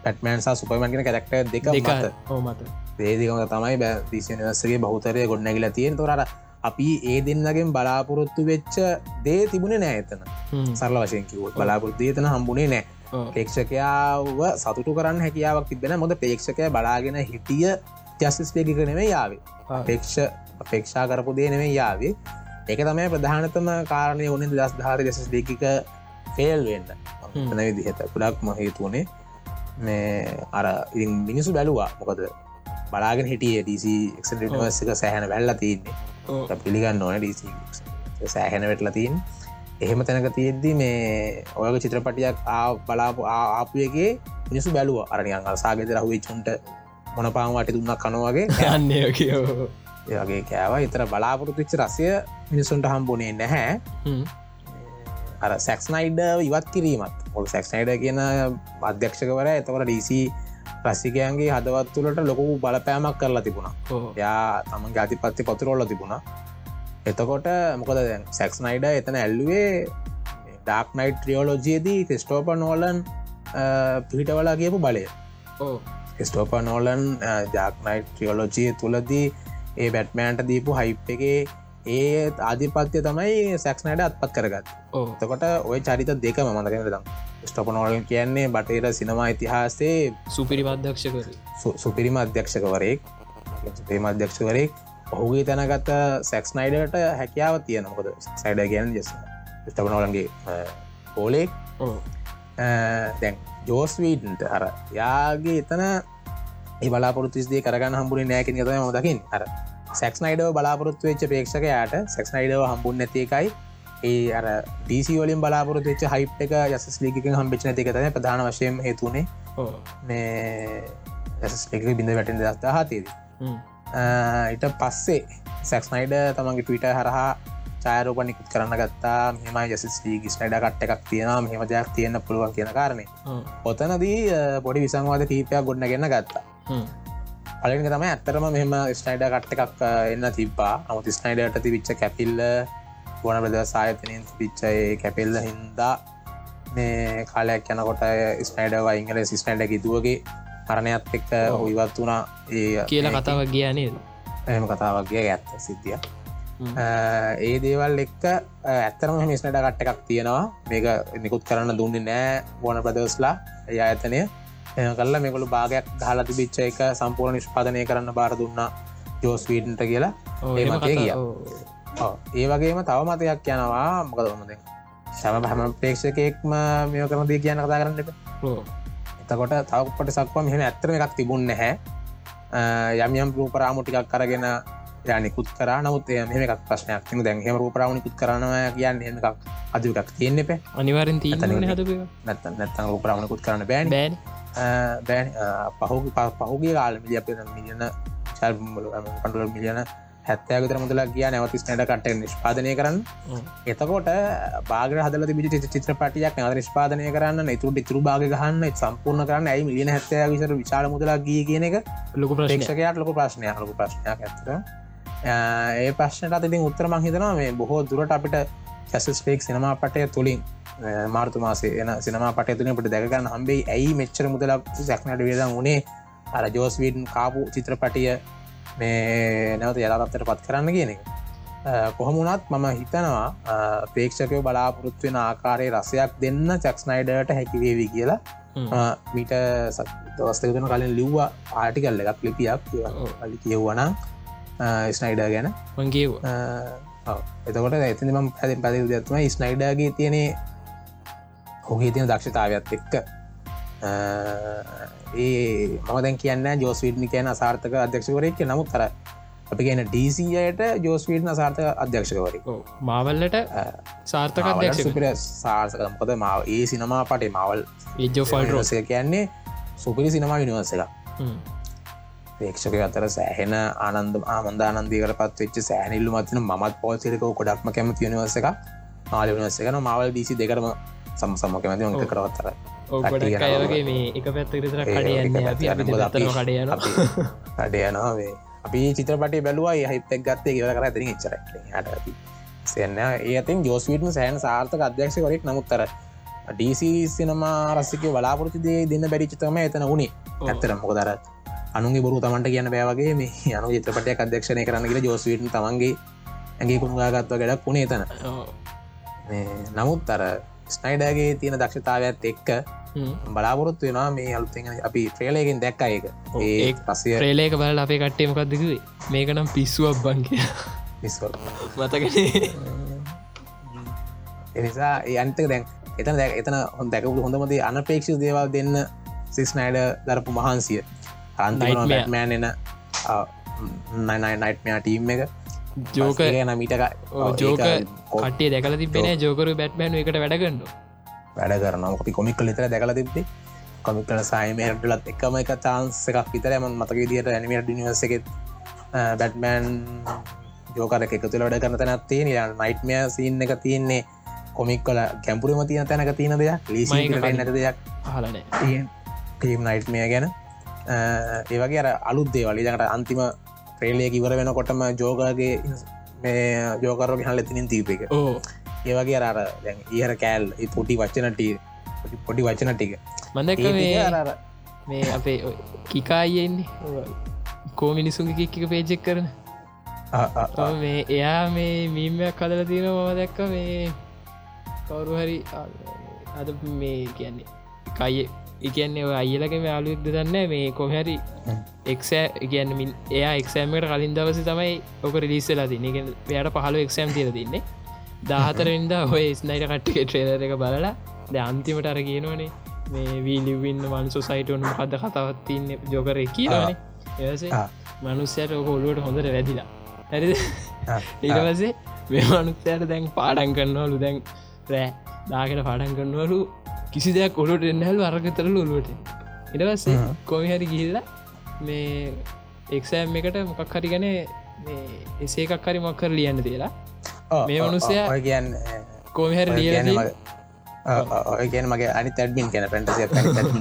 පැටමන්සා සුපමන්ගෙන කැරක්ට දෙක මත. ඒදිකම තමයි බෑ දිසිනසගේ බහතරය ගොඩනැගිල තියෙන තොරට අපි ඒ දෙන්නගෙන් බලාපොරොත්තු වෙච්ච දේ තිබුණේ නෑ එතන. සරල වශයෙන් කිව්වොත්. බලාපොරොත්තු එතන හම්බුණේ නෑ. ප්‍රේක්ෂකයාව සතුටු කරන්න හැකියාවක් තිබෙන මොද ප්‍රේක්ෂකය බලාගෙන හිටිය ජස්තිස් ලේගික නෙමේ යාවේ පේක්ෂ අපේක්ෂා කරපු දේ නෙමේ යාවේ ඒක තමයි ප්‍රධානතම කාරණය ඕන දස් ධාර දෙසස් ලේකික ෆෙල් වෙන්න තන විදිහත ගොඩක් මහේතුවනේ මේ අර ඉ මිනිසු බැලවා. මොකද බලාගෙන හිටිය ඩීසික් සෑහන වැල්ල තියන්නේ. පිළිගන්න ඕන සෑහැන වෙටලා තින් එහෙම තැනක තියෙද්දි මේ ඔයක චිත්‍රපටියක් බලාපු ආපුයගේ මිනිසු බැලුව. අරනියන් අල්සාගෙද රහුවේ චුන්ට මොනපාම් වට දුන්නක් කනවගේ *laughs* යන්නේ කියෝ ඒගේ කෑව. එතර බලාපොරොතුච්ච රසය මිනිසුන්ට හම්බුණේ නැහැ අර සැක්ස්නයිඩ ඉවත් කිරීමත්. ඔල් සැක්ස්නයිඩ කියන අධ්‍යක්ෂකවර එතකට ඩීසි රසිකයන්ගේ හදවත් තුළට ලොකු බලපෑමක් කරලා තිබුණා. යා තම ජාතිපත්ති පතුරොල්ල තිබුණා. එතකොට මොකද දැන් සැක්ස්නයිඩ එතන ඇල්ලුවේ ඩක් නයිට් ත්‍රියෝලෝජයේදී ක්‍රිස්ටෝප නෝලන් පිහිටවලා කියපු බලය. ස්ටෝප නෝලන් ජාක්නයිට් ත්‍රියෝලෝජය තුළදී ඒ බැට්මෑන්ට දීපු හයිප් එකේ ඒ ආධිපත්‍ය තමයි සැක්නයට අත්පත් කරගත්. තකොට ඔය චරිත දෙකම මඳකෙනදම් ස්ටොපනෝලන් කියන්නේ බටේර සිනමා ඉතිහාසේ සුපිරි මධ්‍යක්ෂකර සුපිරිම අධ්‍යක්ෂකවරයෙක්. සුපේම අධ්‍යක්ෂකවරෙක් ඔහුගේ තැනගත්ත සැක්ස්නයිඩට හැකියාව තියෙන මොකද සයිඩ කියන්න ජෙස ස්ටපනෝලන්ගේ පෝලෙක් දැන් ජෝස්වීටන්ට අර යාගේ එතන බලාපොරත්තුස්දේ කරගන්න හම්බුරේ නෑකින් තම දකින් අර සැක්නයිඩව බලාපොරත්තු වෙච්ච පේක්ෂකයාට සැක්නයිඩව හම්බුන් නැතිකයි ඒ අර ඩීසිවලින් බලාපොරත් වෙච්ච හයිප් එක යසස් ලීගක හම්බිච් නැතිකතන ප්‍රධාන වශයෙන් හේතුනේ මේ යසස්ක බිඳ වැටෙන් දස්ත හතේද ඊට පස්සේ සැක්ස්නයිඩ තමන්ගේ ටවිට හරහා චාරෝප නිකුත් කරන්න ගත්තා. මෙම යසිස් ගිස් නයිඩ කට්ට එකක් තියෙන මෙහම දෙයක් තියෙන පුළුවන් කියන කාරණය ඔතනදී පොඩි විසංවාද කීපයක් ගොඩන ගන්න ගත්තා පලක තම ඇත්තරම මෙම ස්නයිඩ කට්ට එකක් එන්න තිබා අමුත් ස්නයිඩට තිවිච්ච කැපිල්ල ගොන ප්‍රද සායතනින් පිච්චයි කැපෙල්ල හින්දා මේ කාලයක් යනකොට ස්නයිඩ වයිංගල සිස්නයිඩ කිතුවගේ කරණයත් එක්ක ඔයිවත් වුණා. ඒ කියලා කතාවක් ගියනේද එම කතාවක්ගේ ඇත්ත සිද්ධිය ඒ දේවල් එක්ක ඇත්තරම මිස්නට කට්ට එකක් තියෙනවා. මේක නිකුත් කරන්න දුන්නේ නෑ ගොන ප්‍රදස්ලා එය ඇතනය කල්ල මේකොළු භාගයක් හලා තිබිච්ච එක සම්පූර්ණ නිෂ්පාදනය කරන්න බාර දුන්නා ජෝස්වීටන්ට කියලා. ඒ මතය කිය ඒ වගේම තව මතයක් යනවා. මොකදමද සම හැම ප්‍රේක්ෂකයෙක්ම මෙය කරනදී කියන්න කතා කරන්න එතකොට තවකට සක්වා මෙහම ඇත්තර එකක් තිබුන්න හැ යම් යම් රූපරාමුටිකක් කරගෙන යනිකුත් කර. නමුත් මෙම එකක් ප්‍රශ්නයක් තින දැන් හෙම රූපරාවනිකුත් කරනවා කියන්න එම එකක් අදකක් තියෙන්න්න එප. අනිවාරෙන් හද නැත නැත්තන් රූපරාවනකුත් කරන්න බෑන්. බෑන් බෑන් පහු පහුගේ කාල මිලිය අප මිලියන චල් පඩුල මිලියන හැත්තයගතර මුදලා කිය නැවතිස් නට කට නිෂ්පාදනය කරන්න එතකොට බාග හදල තිබි චිත්‍රපටියක් නද නිෂ්පාදනය කරන්න තුට ඉතුරු භාග ගහන්න සම්පූර්ණ කරන්න ඇයි මිලියන හැත්තය විසර විශාල මුදලා ගිය කියන එක ලොකු ප්‍රේක්ෂකයට ලොක ප්‍රශ්නය ලොක ප්‍රශ්නයක් ඇතර ඒ ප්‍රශ්නට අතිතින් උත්තර මහිතනවා මේ බොහෝ දුරට අපිට කැසස්පේක් සිනමා පටය තුළින් මාර්තු මාසේ එන සිනමා පටය තුළින් පට දැකගන්න හම්බේ ඇයි මෙච්චර මුදලක් සැක්නට වේදන් වනේ අර ජෝස්වීඩන් කාපු චිත්‍රපටිය මේ නැවත යලාතත්තර පත් කරන්න කියන එක. කොහොමුණත් මම හිතනවා ප්‍රේක්ෂකය බලාපොරොත්වෙන ආකාරය රසයක් දෙන්න චක්ස්නයිඩට හැකිවේවි කියලා. මීට දවස්තකන කලින් ලිව්වා ආටිකල්ල එකක් ලිපියක්. අලි කියව්වනම් ස්නයිඩ ගැන. මංගේ එතකොට ඇතිම පැති පැති දත්ම ස්නයිඩගේ තියනේ හොගේ තියෙන දක්ෂතාවත් එක්ක. ඒ මදැන් කියන්න ජෝස්වීඩ්නි කියන අසාර්ථක අධ්‍යක්ෂකවරෙක් නමුත් තර අපි කියන ඩීසියට ජෝස්වීඩ්න අසාර්ථක අධ්‍යක්ෂකවරි මාවල්ලට සාර්ථක සුපිර සාර්ථකම්පද මාව ඒ සිනමා පටේ මවල් ඒජෝ ෆල් රෝසය කියන්නේ සුපිරි සිනමා විනිවස එක ප්‍රේක්ෂක අතර සෑහෙන ආනන්ද ආමන්දානන්දීකට පත්වෙච්ච සෑනිල්ලු මතින මත් පෝසිරක කොඩක්ම කැම තියනිවස එක මාල වනස එකන මවල් ඩීසි දෙකරම සම සම කැමති ක කරවත්තර ඔගගේ මේ එක පැත්තකතර කඩයන්න කඩයන කඩයනාවේ අපි. චිත්‍රපට බැලුවයි හිපක් ගත්තේ කියව කර තිරි චර හට සන්න ඒ අතින් ජෝස්විටම සෑන් සාර්ථක අධ්‍යක්ෂ කොරෙක් නමුත්තර ඩීසි සිනමා රසික බලාපොරති දේ දෙන්න බැරිචිතම එතන වුණේ. ඇත්තර මොකදර අනුගේ බොරු තමන්ට කියන්න බෑවගේ මේ *laughs* අනු චිත්‍රපටය අධ්‍යක්ෂණය කරන්න කියලා ජෝස්වීට තමන්ගේ ඇගේ කුණුගාගත්ව ගඩක් වුණේ තන නමුත් අර ස්නයිඩගේ තියෙන දක්ෂතාවත් එක්ක. බලාපොරොත්තු වෙනවා මේ අලුත්තෙන් අපි ට්‍රේලයගෙන් දැක්ක ඔව්, ඒ පසිය ්‍රේලේක බල අපේ කට්ටේ මොකක්දකිවේ මේකනම් පිස්සුවක් බංකය මතකනේ. එනිසා අන්තක දැන් එතන දැ එතන හො දැකපු හොඳමද අනපේක්ෂ දේවල් දෙන්න සිස්නයිඩ දරපු මහන්සිය. අන්තිමන එන නයිනයිටමයා ටීම් එක ජෝක න මීටක ජෝක කටේ දැකල තිබෙන ජෝකරු බැට්මෑන් එකට වැඩගන්නු වැඩ කරන අපි කොමික් ලිතර දැකල තිබේ කොමික් කල සයිමටලත් එකම එක චාන්ස එකක් විතර ඇම මතක දිට ඇනිමට නිවස එක බැට්මෑන් ජෝකර එක තුළ වැඩ කරන තැනත්තිය නයිට්මය සින්න එක තියන්නේ කොමික් කල කැම්පුරම තියන තැනක තියන දෙයක්. ලීසි මයික කලින්. නැට දෙයක් හලනෑ ටීම් නයිට්මය ගැන. ඒවගේ අර අලුත් දේවල්. ඊට අන්තිම ක්‍රේලය කිවර වෙන කොටම ජෝගගේ මේ ජෝකරෝග හල එතිනින් තීප එක. ඕ ඒවගේ අර දැන් ඉහර කෑල් පොටි වච්චනටී පොඩි වචන ටික. මදක මේ අපේ ඔය කිකායෙන්නේ කෝ මිනිසුන්ගේ කික්ක පේජෙක් කරන. මේ එයා මේ මීමයක් කදල තියෙන මම දැක්ක මේ කවුරු හරි අද මේ කියන්නේ කයි එකන්නේ අයිලක යාලුක්ද දන්න මේ කොහැරි එක්සෑ කියන්න මින් එයා එක්සෑමට කලින් දවස තමයි ඔක රිලිස්සලා තින එක එයට පහල එක්සෑම් තිර තින්නේ. දාහතරෙන්ද ඔය ස්නයිට කට්ටික ට්‍රේලර එක බලලා ද අන්තිමට අර කියනවනේ මේ වීලිවින්න මන්සු සයිටවන හද කතාවත්තින්න ජෝකර කියවනේ එවසේ ආ. මනුස්්‍යයට ඔක ඔලුවට හොඳට වැදිලා. ඇරි ඉටවසේ මේ මනුස්සයට දැන් පාඩන් කරන්නවලු දැන් රෑ දාකට පාඩන් කරන්නවලු කිසි දෙයක් ඔලුට එන්නහල් වර්ගතරල ඔලුවට ඉටවස්සේ. කොමිහරි ගිහිල්ලා මේ එක්සෑම් එකට මොකක් හරි ගැන එසේ එකක් හරි මොක්කර ලියන්න තියලා. ආ, මේ මනුස්සයා කියන්න කොමිහරි ඔය ලියල කියන්නේ මගේ- අනි තැඩ්මින් කැන පැටසිය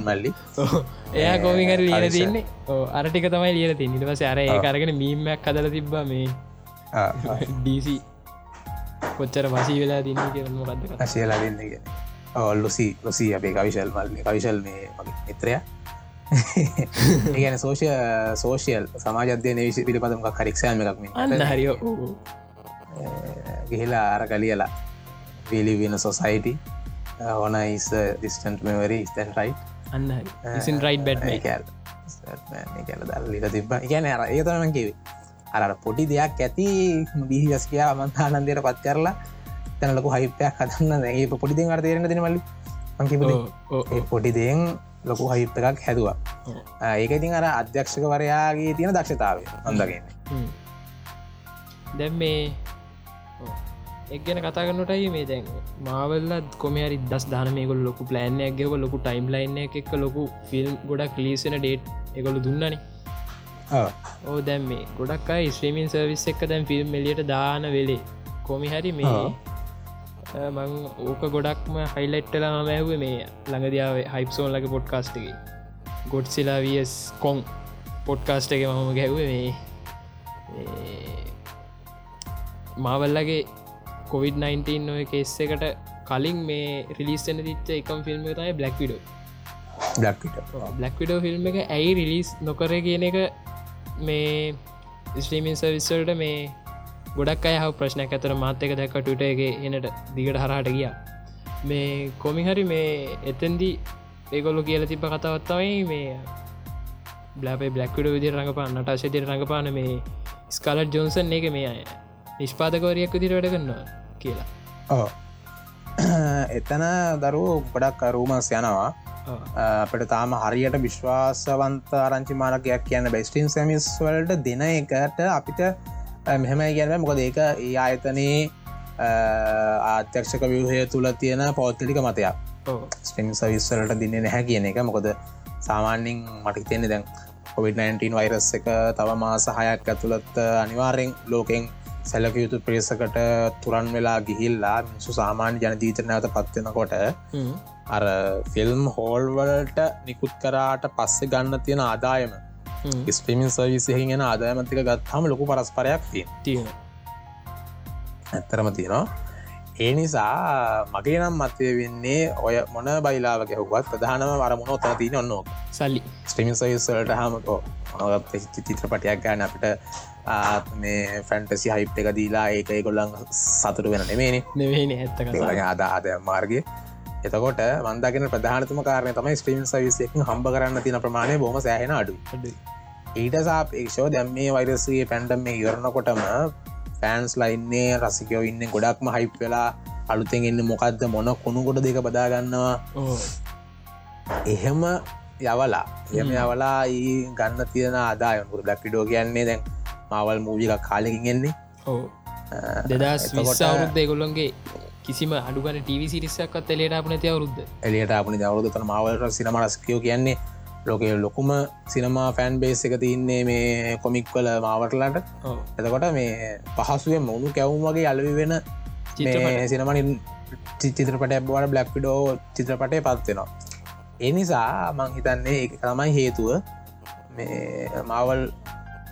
මල්ලි. *laughs* එයා කොමිහරි හරිස. තින්නේ අරටික තමයි ලියල තින් නිටවස අර ඒ කරගෙන මීමයක් කදල තිබ්බ මේ ඩීසි *laughs* කොච්චර වසී වෙලා දින්න කියරම ගත්ක අශයලා දෙන්න ඔල්ලුසි ලොසී අපේ කවිශල් මල්ල කවිශල් මේ මගේ මිත්‍රය ඒගැන සෝෂය සෝෂයල් සමාජධ්‍යය විශ පිළිබඳම කරික්ෂයම එකක්ම අන්න හරිෝ ගිහිලා අර කලියලා පිලි වෙන සොසයිටි ඕන ඉස් ඩිස්ටන්ට මෙවරි ස්තැන් රයි් අන්න ඉසින් රයිට් බැට් කැල් කැල දල් ලිට තිබ ගැන අර ඒතනම කිවේ අර පොඩි දෙයක් ඇති බිහිස් කියා මන්තානන්දයට පත් කරලා තැන ලොකු හයිපයක් හදන්න ඒ පොඩි දෙ අර තේරෙන දෙන මල්ලි. අංකිප පොඩි දෙෙන් ලොකු හයිප් එකක් හැදවා. ඒක ඉතින් අර අධ්‍යක්ෂකවරයාගේ තියෙන දක්ෂතාව හොඳගෙන දැම් මේ එක් ගැන කතා කරනටයි මේ දැන් මාවල්ලත් කොමරි දස් දානමයකොල් ලොකු ප්ලෑන්යක් ගෙව ලොකු ටයිම් ලයින්න එක ලොකු ෆිල්ම් ගොඩක් ලීසන ඩේට් එකකොළු දුන්නන. ඕ දැම් මේ ගොඩක් අයි ස්ත්‍රීමින් සර්විස් එක දැන් ෆිල්ම් එලියට දාන වෙලේ කොමි හරි මේ. මං ඕක ගොඩක්ම හයිලයිට්ටලා මම ඇහුව මේ ළඟදියාව හයිප්සෝන් ලක පොඩ්කාස්ටගේ ගොඩ්සිලා වියස් කොන් පොඩ්කාස්ට එක මහම ගැහුව මේ මාවල්ලගේ කොවිD-19 ඔය කෙස් එකට කලින් මේ රිලිස්සන තිච්ච එකම් ෆිල්ම් තමයි Black Widow Black Widow film එක ඇයි රිලිස් නොකර කියන එක මේ ස්ට්‍රීමින් සවිස්සල්ට මේ ගොඩක් අය හව ප්‍රශ්නයක් ඇතර මාතක දැක්ක ටුට එක එනට දිගට හරහට ගිය. මේ කොමිහරි මේ එතන්දි ඒගොල්ලු කියල තිබ කතාවත්තවයි මේ බ්ලපේ බ්ලක්විඩ විදි රඟපාන්නට අශතිර රඟපාන මේ ස්කාලට් ජොන්සන් එක මේ අය. නිෂ්පාදකවරයක් විදිර වැඩ කරන්නවා කියලා. ඕ *clears throat* එතන දරුවෝ ගොඩක් රූමස් යනවා. අපට තාම හරියට විශ්වාසවන්ත ආරංචි මානකයක් කියන්න බෙස්ටින් සැමිස් වලට දෙන එකට අපිට මෙහෙමයි ගැනව මොකද ඒක ඒ ආයතනයේ ආත්‍යක්ෂක විවහය තුළ තියෙන පෞද්ගලික මතයක්. ස්ටිං සවිස්සලට දින්න නැහැ කියන එක මොකද සාමාන්‍යින් මට තෙන්නේ දැන් කොවිD-19 වෛරස් එක තව මාස හයක් ඇතුළත් අනිවාරෙන් ලෝකෙන් සැලක යුතු ප්‍රේසකට තුරන් වෙලා ගිහිල්ලා මිනිසු සාමාන්‍ය ජනදීතර නැවත පත්වෙනකොට. අර ෆිල්ම් හෝල්වලට නිකුත් කරාට පස්සෙ ගන්න තියෙන ආදායම ස්පිමින් සවිසයහිගෙන ආදායමතික ගත්හම ලොකු පරස්පරයක් තිය තියෙන ඇත්තරම තියෙනවා. ඒ නිසා මගේ නම් මතය වෙන්නේ ඔය මොන බයිලාව ගැහුවත් ප්‍රධානම වරමුණ ඔත්තන තින ඔන්නෝක සල්ලි. ස්ට්‍රීමින් සයිස්සලට හමකෝ චිත්‍රපටයක් ගන්න අපිට මේ ෆැන්ටසි හයිප් එක දීලා ඒක ගොල්ලන් සතුට වෙන නෙමේනි නෙවෙන ඇත්තක අද අද මාර්ගය. එතකොට මන්දගෙන ප්‍රධානතම කාරය තමයි ස්ට්‍රීම් සවිසයක හම්බ කරන්න තින ප්‍රමාණය බොම සෑහෙන අඩු ඊට සාපේක්ෂෝ දැම් මේ වෛරසගේ පැන්ඩම් මේ ඉවරණකොටම ෆෑන්ස් ලයින්නේ රසිකයෝ ඉන්න ගොඩක්ම හයිප් වෙලා අලුතෙන් එන්න මොකක්ද මොන කුණුකොට දෙක බදාගන්නවා එහෙම යවලා එම යවලා ඒ ගන්න තියෙන ආදායමුර ඩක්කිඩෝ කියන්නේ දැන් මවල් මූජික කාලෙකින් එන්නේ. ඕ දෙදස් විස්සාවරුද්ධ ගොල්ලොන්ගේ කිසිම අඩුගන ටව සිරිසක්ත් එලේට අපන තිය අවරුද්ධ එලියට අපනි දවරුදතන මවලට සිනම රස්කයෝ කියන්නේ ලෝක ලොකුම සිනමා ෆෑන් බේස් එක තියන්නේ මේ කොමික්වල මාවටලට එතකොට මේ පහසුවෙන් මුණු කැවුම් වගේ අලවි වෙන සිනමනින් චිත්‍රපට බවට බ්ලක් පිඩෝ චිත්‍රපටය පත්වෙනවා එනිසා මං හිතන්නේ ඒ තමයි හේතුව. මේ මවල්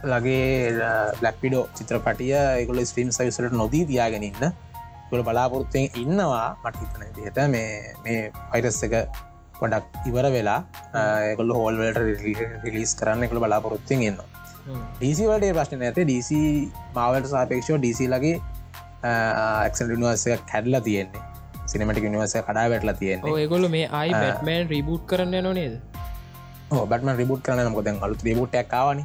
ලගේ බ්ලක් පිඩෝ චිත්‍රපටිය එකගොල ස්ට්‍රීම් සවිසලට නොදී තියාගෙනන්න ගොල බලාපොරොත්තයෙන් ඉන්නවා. මට හිතන දිහට මේ මේ පයිරස් එක පොඩක් ඉවර වෙලා ඒකොල හෝල්වලට රිලිස් කරන්න එකළ බලාපොරොත්තයෙන් එන්නවා ඩීසිවලට ප්‍රශ්න ඇත ඩීසි මාවලට සාපේක්ෂෝ ඩීසි ලගේ එක්සල් නිවර්සය කැඩලා තියෙන්නේ. සිනමටි නිවර්සය කඩා වැටලා තියෙන්නේ. ඒගොල මේ අයි බැට්මෑන් රිබූට් කරන්න යන නේද? බටම රිබුට් කරන මොද අලුත් රිබුට් එකක්කාවන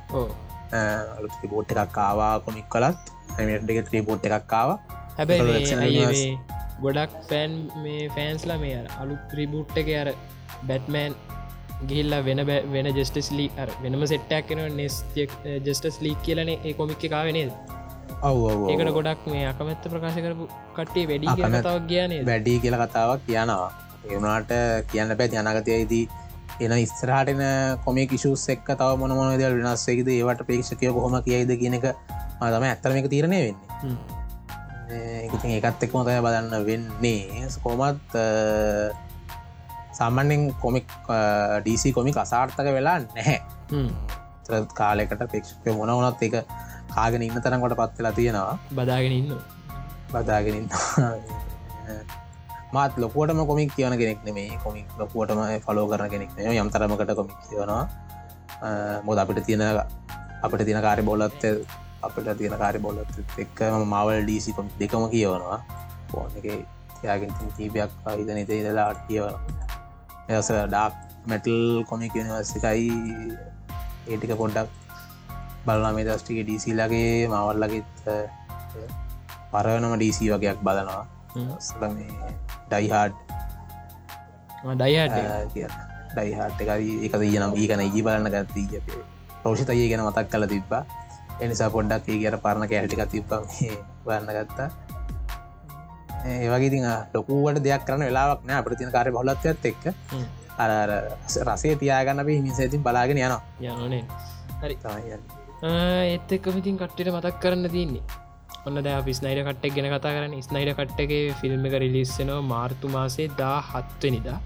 අලුත් රිබෝට් එකක් කාවා කොමික් කලත් ඇමටක ත්‍රීබෝට් එකක් කාවා හැබැයි ගොඩක් ෆෑන් මේ ෆෑන්ස්ලා මේ අලුත් ත්‍රිබුට් එක අර බැට්මෑන් ගිල්ලා වෙන වෙන ජෙස්ටස් ලී අර වෙනම සෙට්ටක් කෙන නෙස් ජෙස්ටස් ලීක් කියලන ඒ කොමික් කාවනේ ඔව ඒකට ගොඩක් මේ අකමැත්ත ප්‍රකාශ කරපු කට්ටේ වැඩි කතාවක් ගයානේ වැඩි කියල කතාවක් කියනවා. ඒවනාට කියන්න පැත් යනගතයේදී එන ඉස්තරහටන කොමේ කිෂුස් එක්ක තව මොන මොන දල් වෙනස්සේද ඒවට පේක්ෂකය කොහොම කියයිද කියන එක තම ඇත්තරම එක තීරණය වෙන්නේ. ඒකත් එක් මොතය බලන්න වෙන්නේ. කොමත් සාමන්‍යෙන් කොමික් ඩීසි කොමික් අසාර්ථක වෙලා නැහැ. කාලෙකට පේක්ෂකය මොන වනත් එක කාගෙන ඉන්න තරන්කොට පත්වෙලා තියෙනවා. බදාගෙන ඉන්න බදාගෙනින් මාත් ලොකුවටම කොමික් කියවන කෙනෙක් නෙමේ කොමික් ලොකුවටම ෆලෝ කරන කෙනෙක් යම් තරමකට කොමික් කියවනවා මොද අපිට තියෙන අපිට තියෙන කාරි බොලත් අපිට තියෙන කාරි බොලත් එක්ක මවල් ඩීසි කොමික් දෙකම කියවනවා. ෆෝන් එක යාගෙන් කීපයක් හිතන ඉත ඉදලා අට කියවන එස ඩාක් මැටල් කොමික් නිවර්සිකයි ඒටික පොඩ්ඩක් බලනා මේ දස්ටික ඩීසිලගේ මවල්ලගෙත් පරවනම ඩීසි වගේයක් බලනවා. මේ ඩයිහාඩ් ඩයිහට එකරි එක? දයනම් ඒකන ඒ බලන්න ගත්දී ප්‍රෝෂිතය ගැන මතක් කල තිබ්බා. එනිසා පොඩ්ඩක් ඒ ගැර පරණ කෑටික තිබ්බ බලන්න ගත්තා ඒවගේ ලොකුවට දෙයක් කරන වෙලාවක් නෑ. අපට තින කාරය බොලත්වත් එක්ක. අර රසේ තියාගන්න අපේ හිමිසඇතින් බලාගෙන යනවා. යනනේ. හරි. ඒත් එක්කමතින් කට්ටට මතක් කරන්න තින්නේ ඔන්න ද පිස්නයිඩ කට්ටක් ගැන කතා කරන්න. ස්නයිඩ කට්ටගේ ෆිල්ම් එක රිලිස්සනවා මාර්තු මාසේ දා හත්වනිදා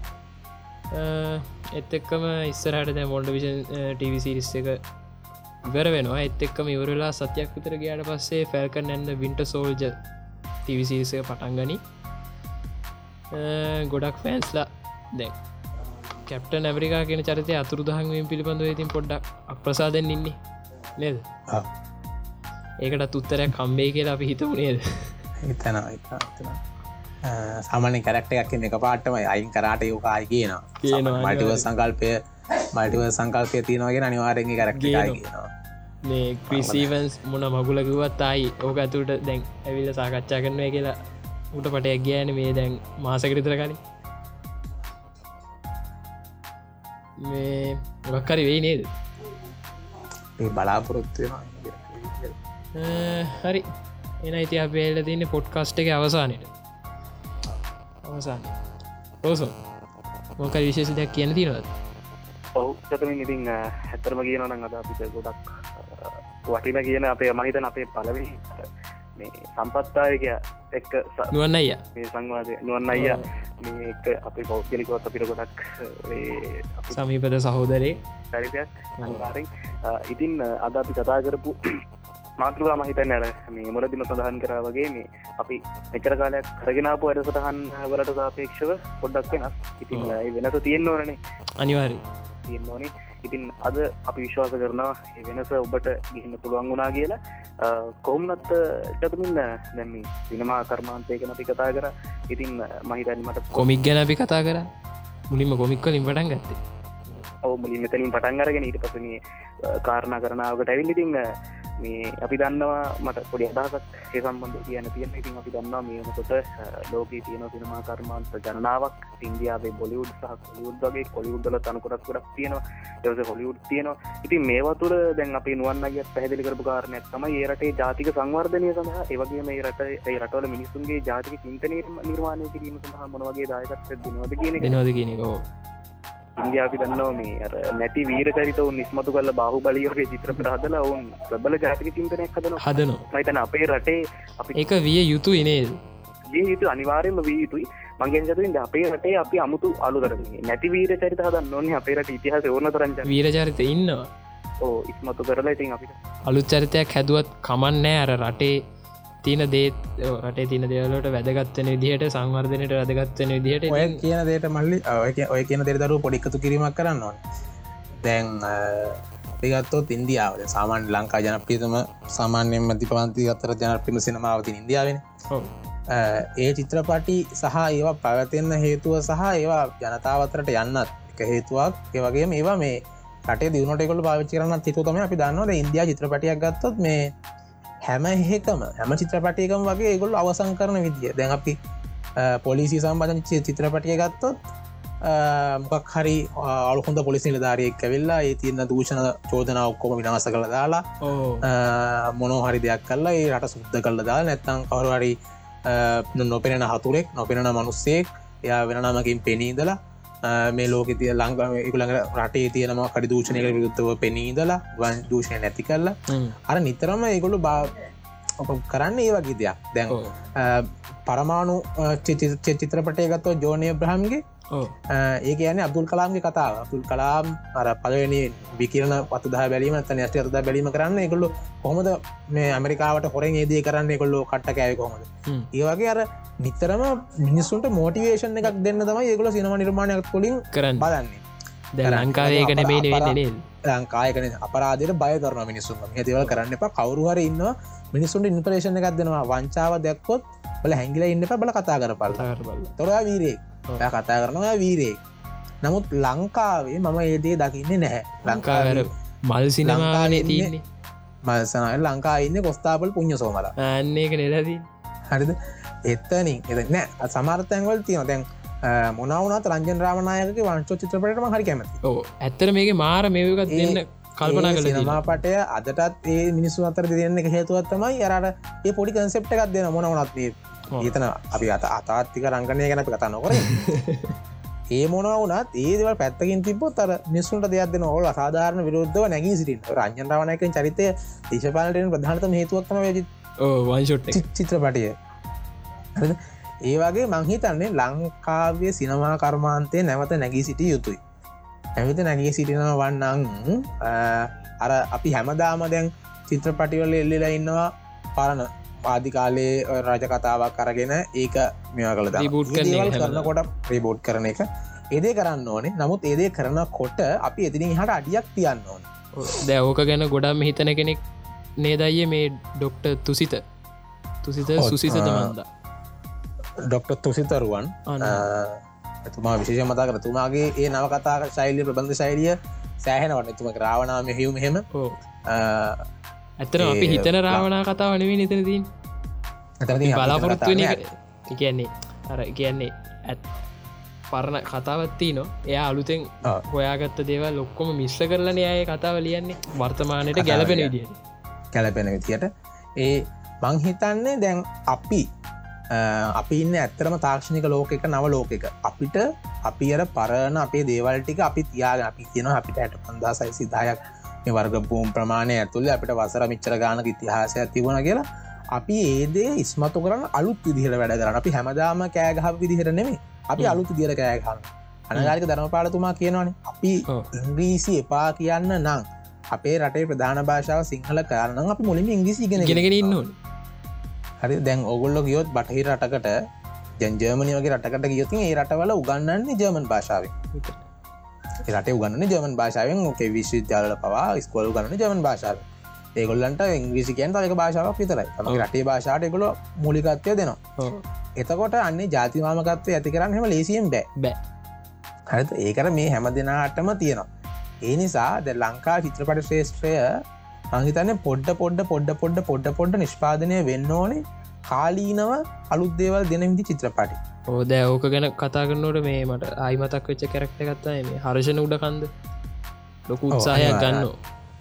එත් එක්කම ඉස්සරහට දැ මොන්ඩ විෂන් ටවිසිරිස් එක ඉවර වෙනවා. එත් එක්කම ඉවරලා සත්‍යයක් විතර ගයාට පස්සේ ෆැල්කන් ඇන්න විින්ට සෝල්ජ ටිවිසිරිස පටන්ගනි ගොඩක් ෆෑන්ස්ලා දැන්. කැප්ට නැවරිකා කියෙන චරිතය අතුරු දහන්වීම පිළිබඳව ඉතින් පොඩ්ඩක් අප්‍රසාදෙන් ඉන්නේ. නේද. ඒකට උත්තරයක් කම්බේ කියලා අපි හිතමු නේද? හිතන සාමාන්‍ය කරක්ට එකක් එක පාටම අයින් කරාට යෝකායි කියනවා. කියනවා. මටිව සංකල්පය මටිව සංකල්පය තියෙනවාගෙන අනිවාරෙන්ගේ කරක්ට කියනවා. ක්‍රිසීවන්ස් මොන මගුලකිවත් අයි ඕක ඇතුට දැන් ඇවිල්ල සාකච්ඡා කරනය කියලා උට පටයක් ගෑන මේ දැන් මාසකරිතර කලින් මේ ගක්කරි වෙයි නේද ඒ බලාපොරොත්තු වෙනවා. අ, හරි එන ඉති අපේල තින්න පොඩ්කස්ට එක අවසානයට අවසාන රෝසෝ මොක විශේෂ දෙයක් කියන තිනවද ඔහු චතමින් ඉතින් හැත්තරම කියනවන අද අපිට ගොඩක් වටින කියන අපේ මහිතන අපේ පලවි මේ සම්පත්තායක එක්ක නුවන්න අයිය. මේ සංවාදය. නුවන්න අයිය. මේක අපි පෞද්ගලිකොත් අපිට ගොඩක් සමීපද සහෝදරේ. චරිතයක් ඉතින් අද අපි කතා කරපු *clears throat* මාතෘවා මහිතන්න ඇර මේ මුලදිම සඳහන් කරා වගේ මේ අපි මෙචර කාලයක් කරගෙනාපු වැඩසටහන් වලට සාපේක්ෂව පොඩ්ඩක් වෙනස්. ඉතින් වෙනස තියෙන්න ඕනනේ. අනිවාරි තියෙන්න ඕනේ ඉතින් අද අපි විශ්වාස කරනවා වෙනස ඔබට ගිහින්න පුළුවන් වුණා කියලා. කොහුම්නත් චතුමින්න දැම්ම සිනමා කර්මාන්තයකන අපි කතා කර. ඉතින් මහිතන් මට කොමික් ගැන අපි කතා කර. මුලින්ම කොමික්වලින් පටන් ගත්තේ. ඔව මුලින් මෙතනින් පටන් අරගෙන ඊට පසන කාරණ කරනාවකට ඇවිල්ලිතිං මේ අපි දන්නවා මට පොඩි අදහසක් ඒ සම්බන්ධ කියන තියෙන ඉතින් අපි දන්නවා මේමකොට ලෝකී තියෙන සිනමා කර්මාන්ත ජනනාවක් ඉන්දියාවේ බොලිවුඩ් සහ කොලිවුඩ් වගේ කොලිවුඩ්දල තනකොටක් ගොඩක් තියෙනවා. එවස හොලිවුඩ් තියෙනවා. ඉතින් මේවා තුළ දැන් අපි නුවන්නගේ පැහදිලි කරපු කාරණයක් තම ඒ රටේ ජාතික සංවර්ධනය සඳහා ඒවගේ මේ රට ඒ රටවල මිනිසුන්ගේ ජාතික චින්තනය නිර්මාණය කිරීම සඳහා මොනවගේ දායකත්ව දෙනවද කියන දෙනවද කියනකෝ ඉන්දියාපි දන්නවා මේ අර නැති වීර චරිත ඔවුන් නිස්මතු කල බහු බලියෝගේ චිත්‍රපට හදල ඔවුන් ප්‍රබල ජාතික චින්තනයක් හදන හදනවා. මයිතන අපේ රටේ අපි එක විය යුතු ඉනේද විය යුතු අනිවාරයම වී යුතුයි. මගෙන් ජතුන්ද අපේ රටේ අපි අමුතු අලු කරන්නේ නැති වීර චරිත හදන්න ඕන්නේ අපේරට ඉතිහාස ඕන තරංච වීරචරිත ඉන්නවා. ඕ ඉස්මතු කරලා ඉතින් අපිට අලුත් චරිතයක් හැදුවත් කමන්නෑ අර රටේ තියන දේත් රටේ තින දෙවලට වැදගත්වන විදිහට සංවර්ධනයට වැදගත්වන විදිහට ඔය කියන දේට මල්ලි ඔය කියන දෙර දරු පොඩික්කතු කිරීමක් කරන්න ඕන. දැන් පිගත්තොත් ඉන්දියාවට සාමාන්‍ය ලංකා ජනප්‍රියතම සාමාන්‍යයෙන් මති පන්ති අතර ජනප්‍රිම සිනමාවති ඉන්දියාවෙන ඒ චිත්‍රපටි සහ ඒවා පැවතින්න හේතුව සහ ඒවා ජනතාවතරට යන්නත් එක හේතුවක්. ඒවගේ මේවා මේ ට දියුණටකොල පාවිච්චි කරන්න තිතුතම අපි දන්නවද ඉන්දයා චිත්‍රපටියක් ගත්තොත් මේ හැම එහෙකම හැම චිත්‍රපටයකම වගේ ඒගොල් අවසං කරන විදිිය. දැන් අපි පොලිසි සම්බධ චිත්‍රපටිය ගත්තොත් මොකක් හරි අලුහොඳ පොලිසි නිලධාරයෙක් ඇවෙල්ලා ඒ තියන්න දූෂණ චෝදනා ඔක්කොම විනාස කළ දාලා මොනෝ හරි දෙයක් කල්ලා ඒ රට සුද්ද කල්ල දා නැත්තං කවරුහරි නොපෙනෙන හතුරෙක් නොපෙනෙන මනුස්සෙක් එයා වෙන නමකින් පෙනීදලා මේ ලෝක තිය ලංඟම එකළඟ රටේ තියනම කඩි දූෂණයක විරුත්තව පෙනීදලා වන් දූෂණය නැති කරලා අර නිතරම ඒගොලු බා කරන්න ඒ වගේ දෙයක්. දැන් පරමාණු චිත්‍රපටය ගත්තෝ ජෝනය බ්‍රහම්ගේ ඒ කියන අබදුල් කලාම්ගේ කතාව. අතුල් කලාම් අර පලවෙනි විකිරන පතුදහ බැලීම තන ඇස්ට අරද බැලීම කරන්න එකොල්ලු කොහොමද මේ ඇමරිකාවට හොරෙන් ඒදී කරන්න එකොල්ලෝ කට්ට කෑව කොහොමද? ඒවගේ අර නිතරම මිනිස්සුන්ට මෝටිවේෂන් එකක් දෙන්න තම ඒගොල සිනම නිර්මාණයක් කොලින් කරන්න. බලන්නේ. ද ලංකාවේකන මේ නෙවෙන්නේ ලංකායකන අපරාධයට බය කරන මිනිස්සුන් ඇතිවල කරන්න එප. කවරුහර ඉන්න මිනිසුන්ට ඉන්පරේෂණ එකක් දෙනවා. වංචාව දැක්කොත් බල හැංගිල ඉන්න බල කතා කර පල් තොරා වීරේ කතා කරනවා වීරේ නමුත් ලංකාවේ මම ඒදේ දකින්නේ නැහැ. ලංකාවර මල් සිනමානේ තියන්නේ. මල්සනය ලංකා ඉන්න කොස්ථාපල් පුුණ්්‍ය සෝමල අන්නේක නෙලදී හරිද? එත්තනින් එ නෑ. සමාර්තයන්වල් තියන දැන් මොනවනත් රංජන් රාමණයක වංශෝ චිත්‍රපටම හරි කැමති ඇත්තර මේක මාර මේකත් දෙන්න කල්පනා කළ සිනමාපටය අදටත් ඒ මිනිස්සු අතර දෙන්න හේතුවත්තමයි යරට ඒ පොඩි කන්සෙප්ට එකක් දෙන මොනවනත්ේ ඒතන අපි අත අතාත්තික රංගනය ගැන කතා නොකර *laughs* ඒ මොන වනත් ඒදවල් පැත්තකින් තිබොත් අර නිස්සුන්ට දෙයක් දෙන ඔල සාධාරණ විරුද්ධව නැගී සිටින් රංජන් රාවනයක චරිතය දේශපාලටෙන් ප්‍රධානතම හේතුවක්ම වෙදි වංශොට් චිත්‍රපටිය. ඒ වගේ මංහිතන්නේ ලංකාවය සිනමා කර්මාන්තය නැවත නැගී සිටිය යුතුයි. ඇවිත නැගී සිටිනව වන්නං අර අපි හැමදාම දැන් චිත්‍රපටිවල එල්ලිලා ඉන්නවා පරණ පාදිකාලේ රජ කතාවක් කරගෙන ඒක මෙයා කළ එක කරනකොට ප්‍රබෝඩ් කරන එක. ඒදේ කරන්න ඕනේ. නමුත් ඒදේ කරන කොට අපි එතිනින් හට අඩියක් තියන්න ඕන. දැවෝක ගැන ගොඩම් හිතන කෙනෙක් නේදයිය මේ ඩොක්ට තුසිත? තුසිත සුසිත මන්ද ඩොක්ට තුසිතරුවන් එතුමා විශේෂ මතා කර තුමාගේ ඒ නවකතා ශෛලිය ප්‍රබන්ධ ශෛලිය සෑහෙනවට. එතුම රාවනාම හෙවුම හෙම ඇතන අපි හිතන රාවනා කතාව නෙවේ නිතනතින් බලාපොරොත්තු කියන්නේ අර කියන්නේ ඇත් පරණ කතාවත්ති නො එයා අලුතෙන් හොයාගත්ත දේවල් ලොක්කොම මිස්ස කරලන අය කතාව ලියන්නේ. වර්තමානයට ගැලපෙන විදිට කැලපෙන විතියට ඒ මංහිතන්නේ දැන් අපි අපි ඉන්න ඇත්තරම තාක්ෂණික ලෝක එක නව ලෝක එක අපිට අපි අර පරණ අපේ දේවල්ටික අපි තියාග අපි කියන අපිට ඇට පන්දා සයි සිදායක් මේ වර්ග බූම් ප්‍රමාණය ඇතුළ අපිට වසර මිච්චර ගානක ඉතිහාසයක් තිබුණ කියලා අපි ඒදේ ඉස්මතු කරන්න අලුත් විදිහට වැඩ කරන්න. අපි හැමදාම කෑගහ විදිහට නෙමේ අපි අලුතු දිර කෑගහන්න අනගාරික ධනපාලතුමා කියනවානේ අපි ඉංග්‍රීසි එපා කියන්න නං අපේ රටේ ප්‍රධාන භාෂාව සිංහල කාරණම් අප මුලින් ඉංග්‍රිසි ගෙන ගෙනගෙන ඉන්න හරි දැන් ඔගොල්ලො ගියොත් බටහි රටකට ජර්මනි වගේ රටකට ගියොතින් ඒ රටවල උගන්නන්නේ ජර්මන් භාෂාව රට උගන්න ජර්මන් භාෂාවෙන්. ඕක විශ්විද්‍යාල පවා ස්කොල් ගන්න ජර්මන් භාෂාව ඒගොල්ලන්ට ඉංග්‍රිසි කියන් තලක භාෂාවක් විතරයි. තම රටේ භාෂාට එකොල මුලිකත්වය දෙනවා. එතකොට අන්නේ ජාතිමාමකත්වය ඇති කරන්න හෙම ලේසියෙන් බෑ. බෑ. හරිත ඒකර මේ හැම දෙනාටම තියෙනවා. ඒ නිසා ද ලංකා චිත්‍රපට ශ්‍රේෂත්‍රය මහිතන්න පොඩ්ඩ පොඩ්ඩ පොඩ්ඩ පොඩ්ඩ පොඩ්ඩ පොඩ්ඩ නිෂ්පාදනය වෙන්න ඕනේ. කාලීනව අලුත් දේවල් දෙනවිදි චිත්‍රපටි ඕද ඕක ගැන කතා කරනට මේ මට අයිමතක් වෙච්ච කැරක්ට ගත්තා මේ හර්ෂණ උඩකන්ද. ලොකු උත්සාහයක් ගන්න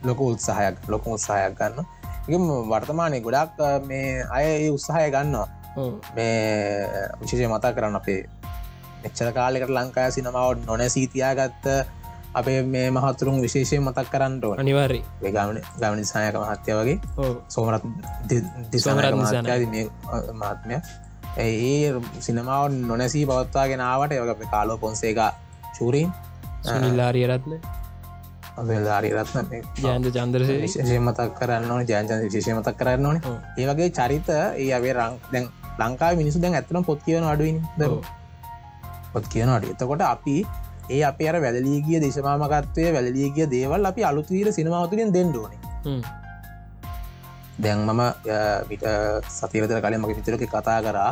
ලොක උත්සාහයක් ලොක උත්සාහයක් ගන්න එක වර්තමානය ගොඩක් මේ අය උත්සාහය ගන්නවා. මේ විශේෂය මතා කරන්න අපේ එච්චර කාලෙකට ලංකාය සිනමාවට නොනැසී තියාගත්ත අපේ මේ මහතුරුන් විශේෂය මතක් කරන්නට අනිවාරි ගමන ගමනි සායක මහත්‍ය වගේ. සෝමරත් දිසමරත් මහත්මය ඒ සිනමාව නොනැසී පවත්වාගෙන ආවට යක කාලෝ පොන්සේක චූරීන්. නිල්ලාරිය රත්න දාරී රත්න ජයන්ත චන්දරසේ විශේෂය මතක් කරන්න ඕන ජයන්චන් විශේෂය මතක් කරන්න ඕන. ඒ වගේ චරිත ඒ අවේ රං දැන් ලංකාව මිනිසු දැන් ඇතනම් පොත් කියවන අඩුවනි පොත් කියනට එතකොට අපි ඒ අප අර වැදලීගිය දේශමාමකත්වය වැලලියගිය දේවල් අපි අලුතීර සිනමාවතුරින් දෙන්නඩෝන දැන් මම විට සතිරතර කලින් මගේ විතරක කතා කරා.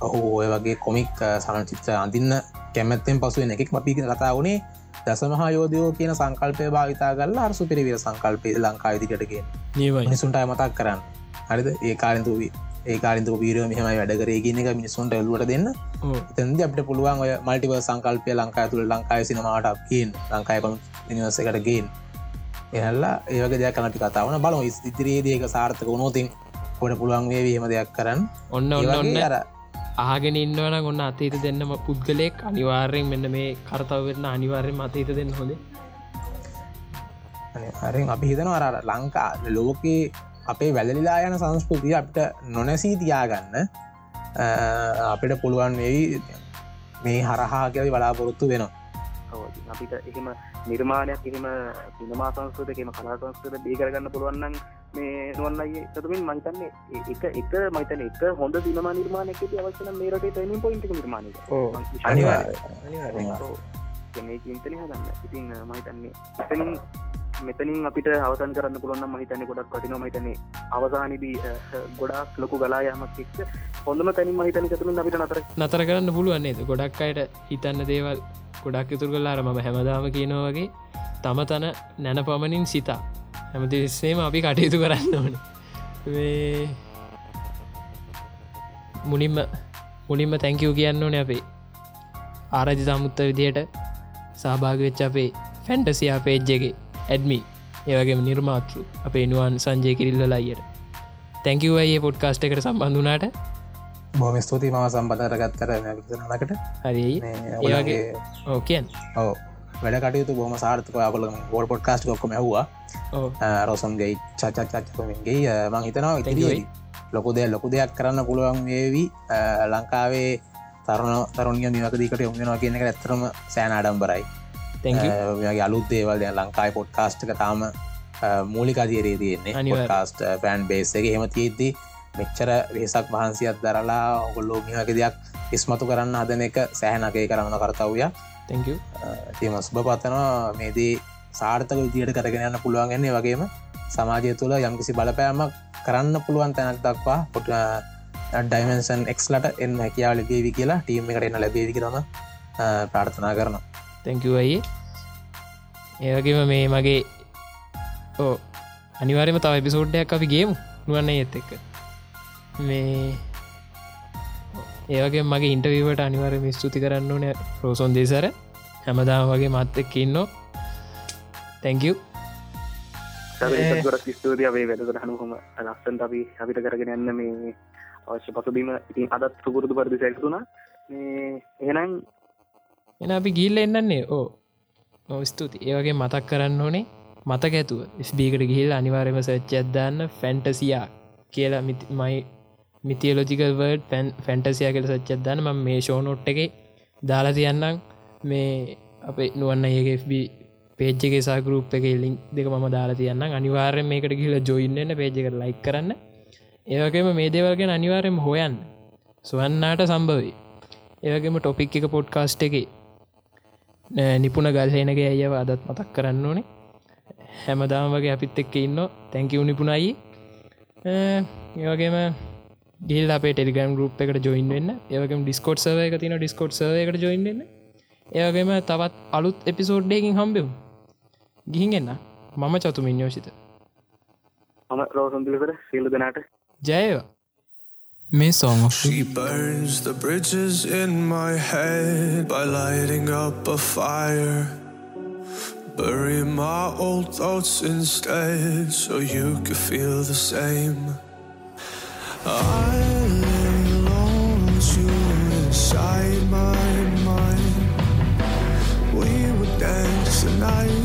ඔහු ඔය වගේ කොමික් සන චිත්‍ර අඳන්න කැමැත්තෙන් පසුව එකෙක් අපි කතා වුණේ දසමහා යෝධයෝ කියන සංකල්පය භාවිතා කරලා අරසු පිරිවිර සංකල්පය ලංකාවිදිකටගේ මිනිසුන්ට අමතක් කරන්න. හරිද? ඒ කාරන්තුවී ඒ කාරින්තු පීරෝ මෙහමයි වැඩකරේ කියන එක මිනිසුන්ට එල්ලුවට දෙන්න. තැද අපට පුළුවන් ඔය මල්ටිව සංකල්පය ලංකාය තුළ ලංකාය සිනමාට කියෙන් ලංකායකොන් නිවසකට ගෙන් එහල්ලා ඒවක දෙයක් කනටි කතාවන බල ඉස්තිරේදයක සාර්ථක වනෝතින් කොට පුළුවන් වේ වීම දෙයක් කරන්න. ඔන්න ඔන්න අර ආගෙන ඉන්නවන ඔන්න අතීත දෙන්නම පුද්ගලෙක් අනිවාර්යෙන් මෙන්න මේ කරතාව වෙන්න අනිවාර්යෙන් අතීත දෙන්න හොඳ. හරෙන් අපි හිතන අර ලංකා ලෝකයේ අපේ වැලලිලා යන සංස්කෘතිය අපට නොනැසී තියාගන්න අපිට පුළුවන් වෙයි මේ හරහා කියවි බලාපොරොත්තු වෙනවා. අපිට එහෙම නිර්මාණයක් එහෙම පිනමා සංස්කෘතකම කලා සංස්කෘත බේකරගන්න පුළුවන්න්න මේ නුවන්නයි සතුමින් මංතන්නේ එක එක මතන එක හොඳ දිනමා නිර්මාණයක අවසන මේරට තැනින් පොයින්ට නිර්මාණය මේ චින්තනය හදන්න. ඉතින් මහිතන්නේ එතනින් මෙතනින් අපිට අවසන් කරන්න පුළුවන් මහිතන ගොඩක් කටින මහිතනේ අවසානිදී ගොඩක් ලොකු ගලායමක් එක්ක හොඳම තැනින් මහිතන තුළ අපිට නතර නතර කරන්න පුළුවන්න්නේ ගොඩක් අයට හිතන්න දේවල් ගොඩක් යුතුර කල්ලාර මම හැමදාම කියනෝ වගේ තම තන නැන පමණින් සිතා. හැමතිස්සේම අපි කටයුතු කරන්න ඕන. මුලින්ම මුලින්ම තැංකව් කියන්න ඕන අපේ ආරජි සමුත්ත විදියට සහභාගවෙච්ච අපේ ෆැන්ටසියා පේජ්ජගේ ඇඩමි ඒවගේ නිර්මාතෘ අපේ නුවන් සංජය කිරිල්ල අයියට තැංකව අයේ පොඩ්කාස්ට එකට සම්බඳුනාට බොම ස්තුති මම සම්බධර ගත්තර නකට හරි ඒවගේ ඕකයන් ඕ වැඩ කටයුතු බොම සාර්ථක අපල ගෝල් පොඩ්කාස්ට කොක්කම ඇහවා. රොසන්ගේ චචචචගේ මං හිතනවා ඉතියි ලොකු දෙයක් ලොකු දෙයක් කරන්න පුළුවන් වේවී. ලංකාවේ තරුණ තරුණිය මිවකදීකට යොමෙනවා කියන එක ඇත්තරම සෑන අඩම්බරයි ගේ අලුත් දේවල් ලංකායි පොඩ්කාස්ට්ක තාම මූලිකදිරේ තියෙන්නේ. කාස්ට පෑන් බේසගේ හෙම තියද්දී මෙච්චර වෙසක් වහන්සියක් දරලා ඔගොල්ලෝ මිහක දෙයක් ඉස්මතු කරන්න හදන එක සෑහනකේ කරන්න කරතවය. තිම ස්භ පත්තනවා මේදී සාර්ථක විදියට කරගෙන යන්න පුළුවන්ගන්නේ වගේම සමාජය තුළ යම්කිසි බලපෑමක් කරන්න පුළුවන් තැනක් දක්වා පොට ඩයිමන්සන් එක්ලට එන්න හැකියාව ලැබේවි කියලා ටීම එකට එන්න ලැබේවි කරම ප්‍රාර්ථනා කරනවා. තැංකවයි ඒවගේම මේ මගේ ඕ අනිවාරම තව එපිසෝඩ්ඩයක් අපි ගේමු. නුවන්න ඒත් එක්ක මේ ඒවගේ මගේ ඉන්ටවීවට අනිවර ස්තුති කරන්න ඕන රෝසොන් දේසර. හැමදාම වගේ මත්තෙක් ඉන්නෝ. තැංකව් ගොඩක් ස්තුතිය. අපේ වැඩකට හනුහම ලස්සන්ට අපි අපිට කරගෙන යන්න මේ අවශ්‍ය පසුබීම ඉතින් අදත් සුපුරුදු පරදි සැල්තුනා එහෙනම් එන අපි ගිල්ල එන්නන්නේ. ඕ නො ස්තුති ඒවගේ මතක් කරන්න ඕනේ. මතක ඇතුව ස්බීකට ගිහිල් අනිවාරම සච්ච අදදාන්න ෆැන්ටසියා කියලා මයි මිතියලෝජිකල් වර්ඩ් පැන් ෆැන්ටසියා කළ සච්චදන්න ම මේ ෂෝනොට් එක දාලා තියන්නම්. මේ අපේ නුවන්න ඒFB පේජ්ජගේ සා ගරුප් එක ලිින් දෙක ම දාලා තියන්න අනිවාරෙන් මේකට කියල ජොයින්නන්න පේජක ලයි කරන්න. ඒවගේම මේ දේවල්ගෙන අනිවාරෙන් හොයන්න. සුවන්නාට සම්භවයි. ඒවගේම ටොපික් එක පොඩ්කාස්ට් එක නිපුණ ගල්හනගේ ඇයව අදත් මතක් කරන්න ඕනේ. හැමදාම වගේ අපිත් එක්ක ඉන්න තැංකව නිපුණයි. ඒවගේම ගිල් අපේ ටෙලිගම් ගරුප් එකට ජොයින් වෙන්න. ඒවගේම ඩිස්කෝට් සව එක තින ඩිස්කෝට් සව එකට ජොයින් වෙන්න. ඒවගේම තවත් අලුත් එපිසෝඩ්ඩයකින් හම්බෙව් ගිහින් එන්න. මම චතුමින් යෝෂිත. මම රෝසන්දිලිකර සිල්ල දෙනාට. ජයවා මේ song She burns the bridges in my head by lighting up a fire. Bury my old thoughts instead so you could feel the same. I lay alone with you inside my mind. We would dance the night